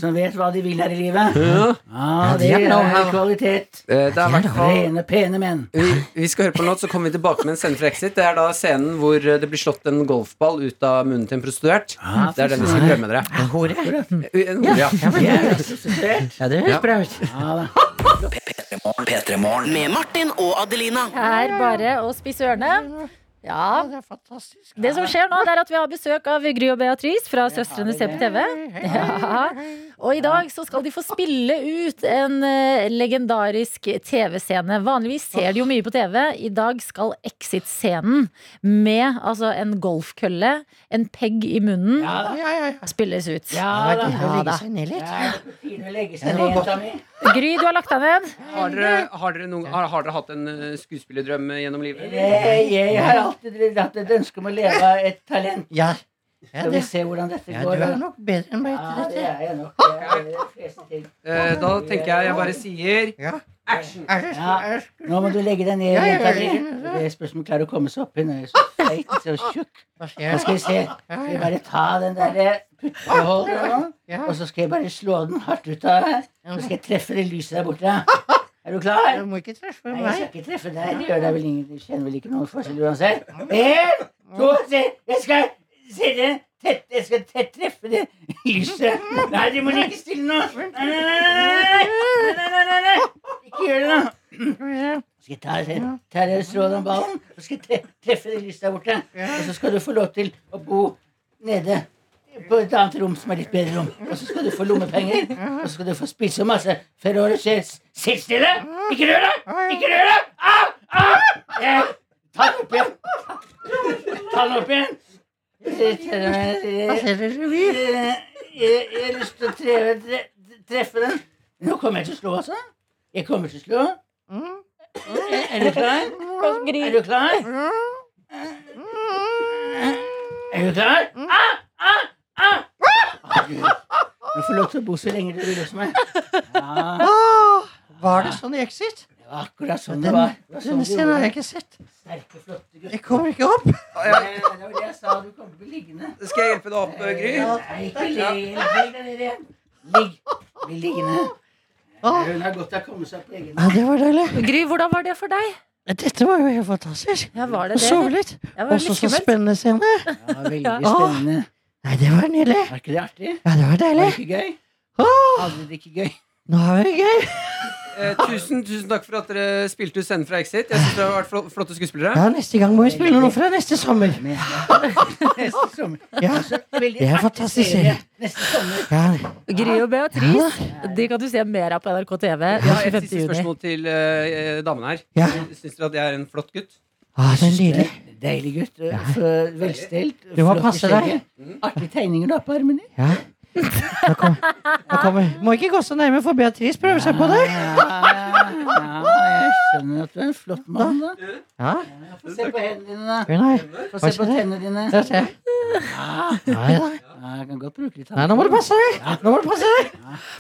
som vet hva de vil her i livet. Ja. Ja, det de er er kvalitet. Eh, Det er hvert fall Rene, pene menn. vi, vi skal høre på en låt, så kommer vi tilbake med en scene fra Exit. Det er da scenen hvor eh, det blir slått en golfball ut av munnen til en prostituert. Det er den vi skal prøve med dere. En hore. En hore, ja. Ja, det høres bra ut. P3morgen med Martin og Adelina. Er bare å i Sørene. Ja. Det er fantastisk. Det som skjer nå, det er at vi har besøk av Gry og Beatrice fra Søstrene ser på TV. Ja. Og i dag så skal de få spille ut en eh, legendarisk TV-scene. Vanligvis ser de jo mye på TV. I dag skal Exit-scenen med altså en golfkølle, en pegg i munnen, Ja, ja, ja. spilles ut. Ja da. Ja, da. Gry, du har lagt deg ned. Har dere, har, dere noen, har, har dere hatt en eh, skuespillerdrøm gjennom livet? Jeg, jeg har alltid hatt et ønske om å leve av et talent. Ja. Ja, Skal vi det, se hvordan dette ja, går. du er nok bedre enn meg Ja, det er jeg nok. Det er de fleste ting. Eh, Da tenker jeg jeg bare sier Ja. action. Ja, nå må du legge deg ned, jenta ja, Det er spørsmål om hun klarer å komme seg opp igjen. Hun er så feit, så tjukk. Nå skal vi se. Skal vi bare ta den der putteholderen nå, og så skal jeg bare slå den hardt ut av her. Så skal jeg treffe det lyset der borte. Er du klar? Du må ikke treffe meg. Nei, jeg skal ikke treffe deg. Det gjør deg vel ingen, du kjenner vel ikke noen forskjell uansett. En, to, tre. Jeg skal se det. Tett, jeg skal tett treffe det lyset. Nei, du må ikke stille nå. Nei, nei, nei, nei, nei, nei, Ikke gjør det nå. Så skal jeg ta, ta deg strålet om ballen og skal treffe det lyset der borte. Og så skal du få lov til å bo nede på et annet rom som er litt bedre rom. Og så skal du få lommepenger, og så skal du få spise masse Ferrero Rocher. Sitt stille! Ikke rør deg! Ikke rør deg! Au! Au! Eh, Ta den opp igjen. Ta den opp igjen. Hva skjer Revy? Jeg, jeg, jeg har lyst til å treve, tre, treffe den. Nå kommer jeg til å slå, altså. Jeg kommer til å slå. Er, er du klar? Er du klar? Er du klar? Ah, ah, ah. Ah. Du får lov til å bo så lenge du vil hos meg. Ja, var det sånn i Exit? det var akkurat sånn det var. Det var sånn Denne scenen har jeg ikke sett. Sterke, flotte gutter. Jeg kommer ikke opp. Ja. Det var det jeg sa. Du kommer til å bli liggende. Skal jeg hjelpe deg opp, Gry? Nei, ikke ligg. Legg deg ned igjen. Ligg. Bli liggende. Hun har godt av å komme seg på egen Ja, det var deilig. Gry, hvordan var det for deg? Dette var jo helt fantastisk. Ja, var det det? sove litt. Ja, var det Også litt så skummelt? spennende scene. Ja, veldig spennende. Nei, det var nydelig. Var ikke det artig? Ja, det var Var deilig. det ikke gøy? Åh, Hadde det ikke gøy? nå er det gøy. Eh, tusen, tusen takk for at dere spilte ut scenen fra Exit. Jeg synes dere har vært flo- flotte skuespillere. Ja, neste gang må vi spille noe fra neste sommer. Neste sommer. Ja, veldig det er artig fantastisk serie. Neste sommer. Ja, Gry og Beatrice, de kan du se mer av på NRK TV. Jeg har et 25. siste juni. spørsmål til eh, damene her. Ja. Syns dere at jeg er en flott gutt? Ah, det er nydelig. Deilig gutt. Ja. Velstelt. Du må passe deg. Artige tegninger du har på armene. Ja. Da kom, da kommer. Må ikke gå så nærme, for Beatrice prøver seg på deg. Ja, ja, jeg skjønner at du er en flott mann, da. Ja, Få se på hendene dine, da. hun er Få se på tennene dine. Ja, ja, jeg kan godt bruke litt Nei, nå må du passe deg. Nå må du passe deg.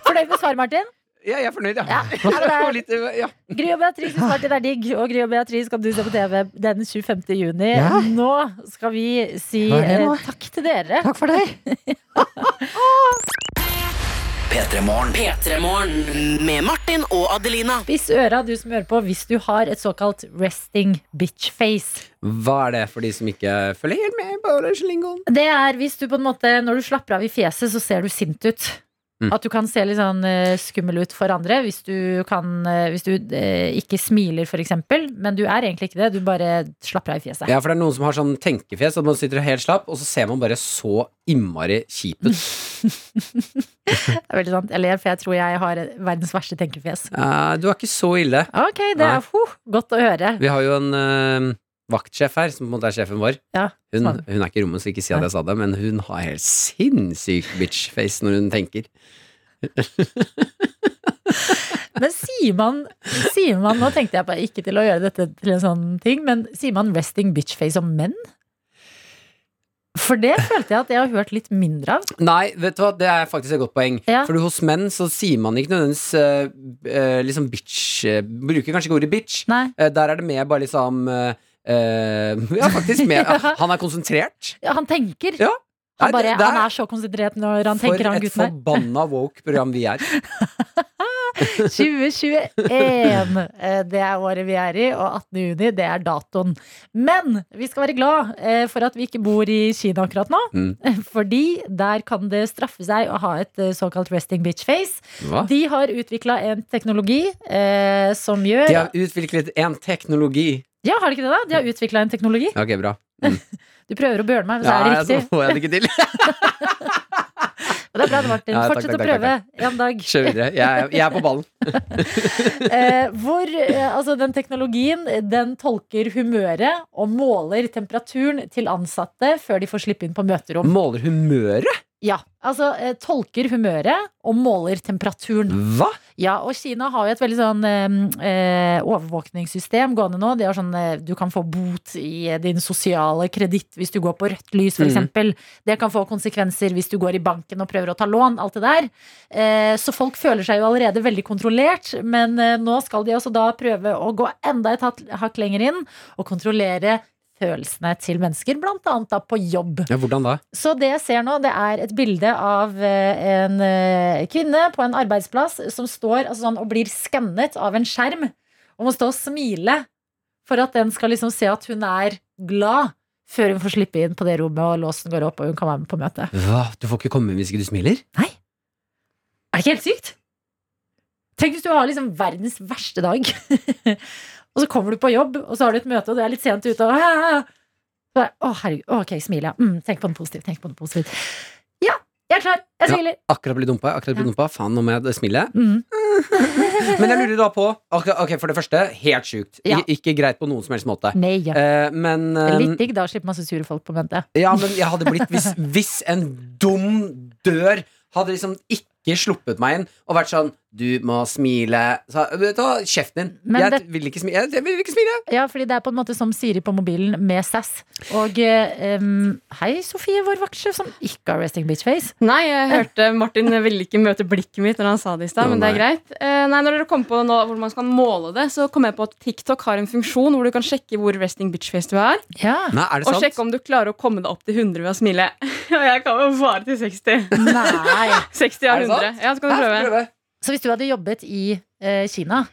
Fornøyd med svar, Martin? Ja, jeg er fornøyd, ja. Ja. Det litt, eh, ja. Gry og Beatrice skal Martin er digg, og Gry og Beatrice kan du se på TV den 25. juni. Ja. Nå skal vi si eh, takk til dere. Takk for deg. P3morgen. P3morgen med Martin og Adelina. Spiss øra, du som hører på, hvis du har et såkalt resting bitch face. Hva er det for de som ikke følger helt med på? Det er hvis du på en måte, når du slapper av i fjeset, så ser du sint ut. Mm. At du kan se litt sånn eh, skummel ut for andre hvis du, kan, eh, hvis du eh, ikke smiler, eksempel. Men du er egentlig ikke det, du bare slapper av i fjeset. Ja, for det er noen som har sånn tenkefjes, at man sitter helt slapp, og så ser man bare så innmari kjip ut. Det er veldig sant. Eller for jeg tror jeg har verdens verste tenkefjes. Eh, du er ikke så ille. Ok, det er huh, godt å høre. Vi har jo en eh, vaktsjef her, som på en måte er sjefen vår. Ja, Hun, sånn. hun er ikke i rommet, så ikke si at jeg sa det, men hun har helt sinnssyk bitchface når hun tenker. Men sier man, sier man Nå tenkte jeg på ikke til å gjøre dette til en sånn ting, men sier man resting bitch face om menn? For det følte jeg at jeg har hørt litt mindre av. Nei, vet du hva, det er faktisk et godt poeng. Ja. For hos menn så sier man ikke nødvendigvis uh, uh, liksom bitch uh, Bruker kanskje ikke ordet bitch. Nei. Der er det mer bare liksom eh, Ja, faktisk. Med, han er konsentrert. Ja, han tenker. Ja. Han, bare, er- han er så konsentrert når han tenker, han et gutten der. forbanna woke program vi er. 2021. eh, Det er året vi er i, og 18. juni, det er datoen. Men vi skal være glad eh, for at vi ikke bor i Kina akkurat nå. Mm. Fordi der kan det straffe seg å ha et eh, såkalt resting bitch face. Hva? De har utvikla en teknologi eh, som gjør De har utviklet en teknologi. Ja, har de ikke det, da? De har utvikla en teknologi. Ok, bra. Du prøver å bjørne meg, men så er det ja, så får jeg det ikke til. Det er bra, Martin. Ja, Fortsett å takk, prøve. En dag. Kjør videre. Jeg, jeg er på ballen. Eh, hvor eh, altså den teknologien den tolker humøret og måler temperaturen til ansatte før de får slippe inn på møterom. Måler humøret? Ja, altså eh, tolker humøret og måler temperaturen. Hva? Ja, og Kina har jo et veldig sånn eh, eh, overvåkningssystem gående nå. Det er sånn, eh, du kan få bot i din sosiale kreditt hvis du går på rødt lys, f.eks. Mm. Det kan få konsekvenser hvis du går i banken og prøver å ta lån. Alt det der. Eh, så folk føler seg jo allerede veldig kontrollert, men eh, nå skal de også da prøve å gå enda et hakk lenger inn og kontrollere følelsene til mennesker, blant annet da på jobb. Ja, hvordan da? Så det jeg ser nå, det er et bilde av eh, en eh, kvinne på en arbeidsplass som står altså sånn, og blir skannet av en skjerm og må stå og smile for at den skal liksom se at hun er glad før hun får slippe inn på det rommet og låsen går opp og hun kan være med på møtet. Hva? Du får ikke komme hvis ikke du smiler? Nei. Er det ikke helt sykt? Tenk hvis du har liksom verdens verste dag, og så kommer du på jobb, og så har du et møte, og du er litt sent ute, og Å, herregud. Ok, smil, ja. Mm, tenk på noe positivt. Tenk på noe positivt. Ja, jeg er klar. Jeg smiler. Ja, akkurat blitt dumpa. Akkurat blitt dumpa. Faen, nå må jeg smile. Mm. Men jeg lurer da på Ok, for det første, helt sjukt. Ja. Ikke greit på noen som helst måte. Nei. Eh, men Det er eh, Litt digg da slipper slippe masse sure folk på møte. Ja, men jeg hadde blitt Hvis, hvis en dum dør hadde liksom ikke sluppet meg inn og vært sånn Du må smile. Så, ta kjeften din. Men Jeg det- vil ikke smile. Jeg, jeg vil ikke smile. Ja, fordi det er på en måte som Siri på mobilen med sass. Og um, hei, Sofie, vår vaktsjef, som ikke har resting bitch face. Nei, jeg hørte Martin ville ikke møte blikket mitt når han sa det i stad, men det er greit. Eh, nei, når dere kom på nå, hvor man skal måle det, så kom jeg på at TikTok har en funksjon hvor du kan sjekke hvor resting bitch face du er. Nei, er det og sjekke om du klarer å komme deg opp til 100 ved å smile. Og jeg kan jo bare til 60. Nei 60 av Er 100. Ja, så kan du prøve. Så hvis du hadde jobbet i eh, Kina,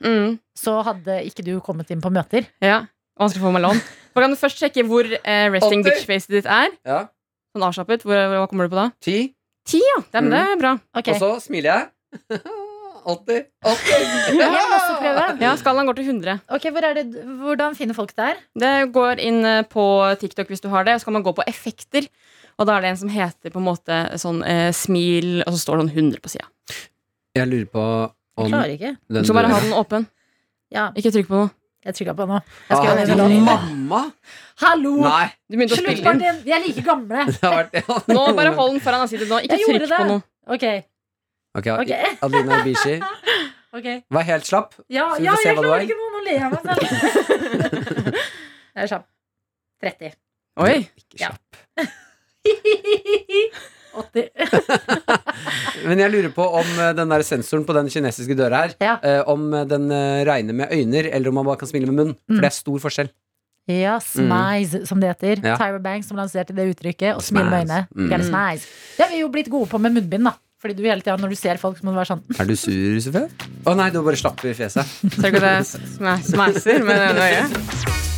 så hadde ikke du kommet inn på møter? Ja, Vanskelig å få meg lån. Så kan du først sjekke hvor eh, resting bitch facet ditt er. Ja. Sånn avslappet. Hvor, hva kommer du på da? Ti. Ti, ja. Det, mm. det er bra. Og så smiler jeg. 80. 80. Jeg også. Ja, skalaen går til 100. Ok, hvor er det, Hvordan finner folk det her? Det går inn eh, på TikTok hvis du har det. Så kan man gå på effekter. Og da er det en som heter på en måte sånn eh, smil, og så står det sånn 100 på sida. Jeg lurer på om Jeg klarer ikke. Du skal bare ha den åpen. Ja. Ikke trykk på noe. Jeg trykka på nå. Jeg Ah, skal din mamma? Hallo! Nei. Du begynte å spille inn. Vi er like gamle. Vært ja. Nå bare hold den foran ansiktet nå. Ikke Jeg gjorde trykk på noe. Ok. okay. okay. Adelina Ibishi. okay. Vær helt slapp. Ja, så vi ja får se jeg hva du klarer er. ikke noe. Nå ler jeg meg selv. Jeg er kjapp. 30. Oi. Ja. 80. Men jeg lurer på om eh, den der sensoren på den kinesiske døra her, eh, om eh, den eh, regner med øyner, eller om man bare kan smile med munn. For Mm. det er stor forskjell. Ja, smize, som det heter. Ja. Tyra Banks som lanserte det uttrykket. Og smile med øynene. Mm. Det har vi jo blitt gode på med munnbind, da. Fordi du hele tida når du ser folk, så må du være sånn Er du sur, Sofie? Å nei, du bare slapper i fjeset. Ser du ikke at jeg smeiser med det ene øyet?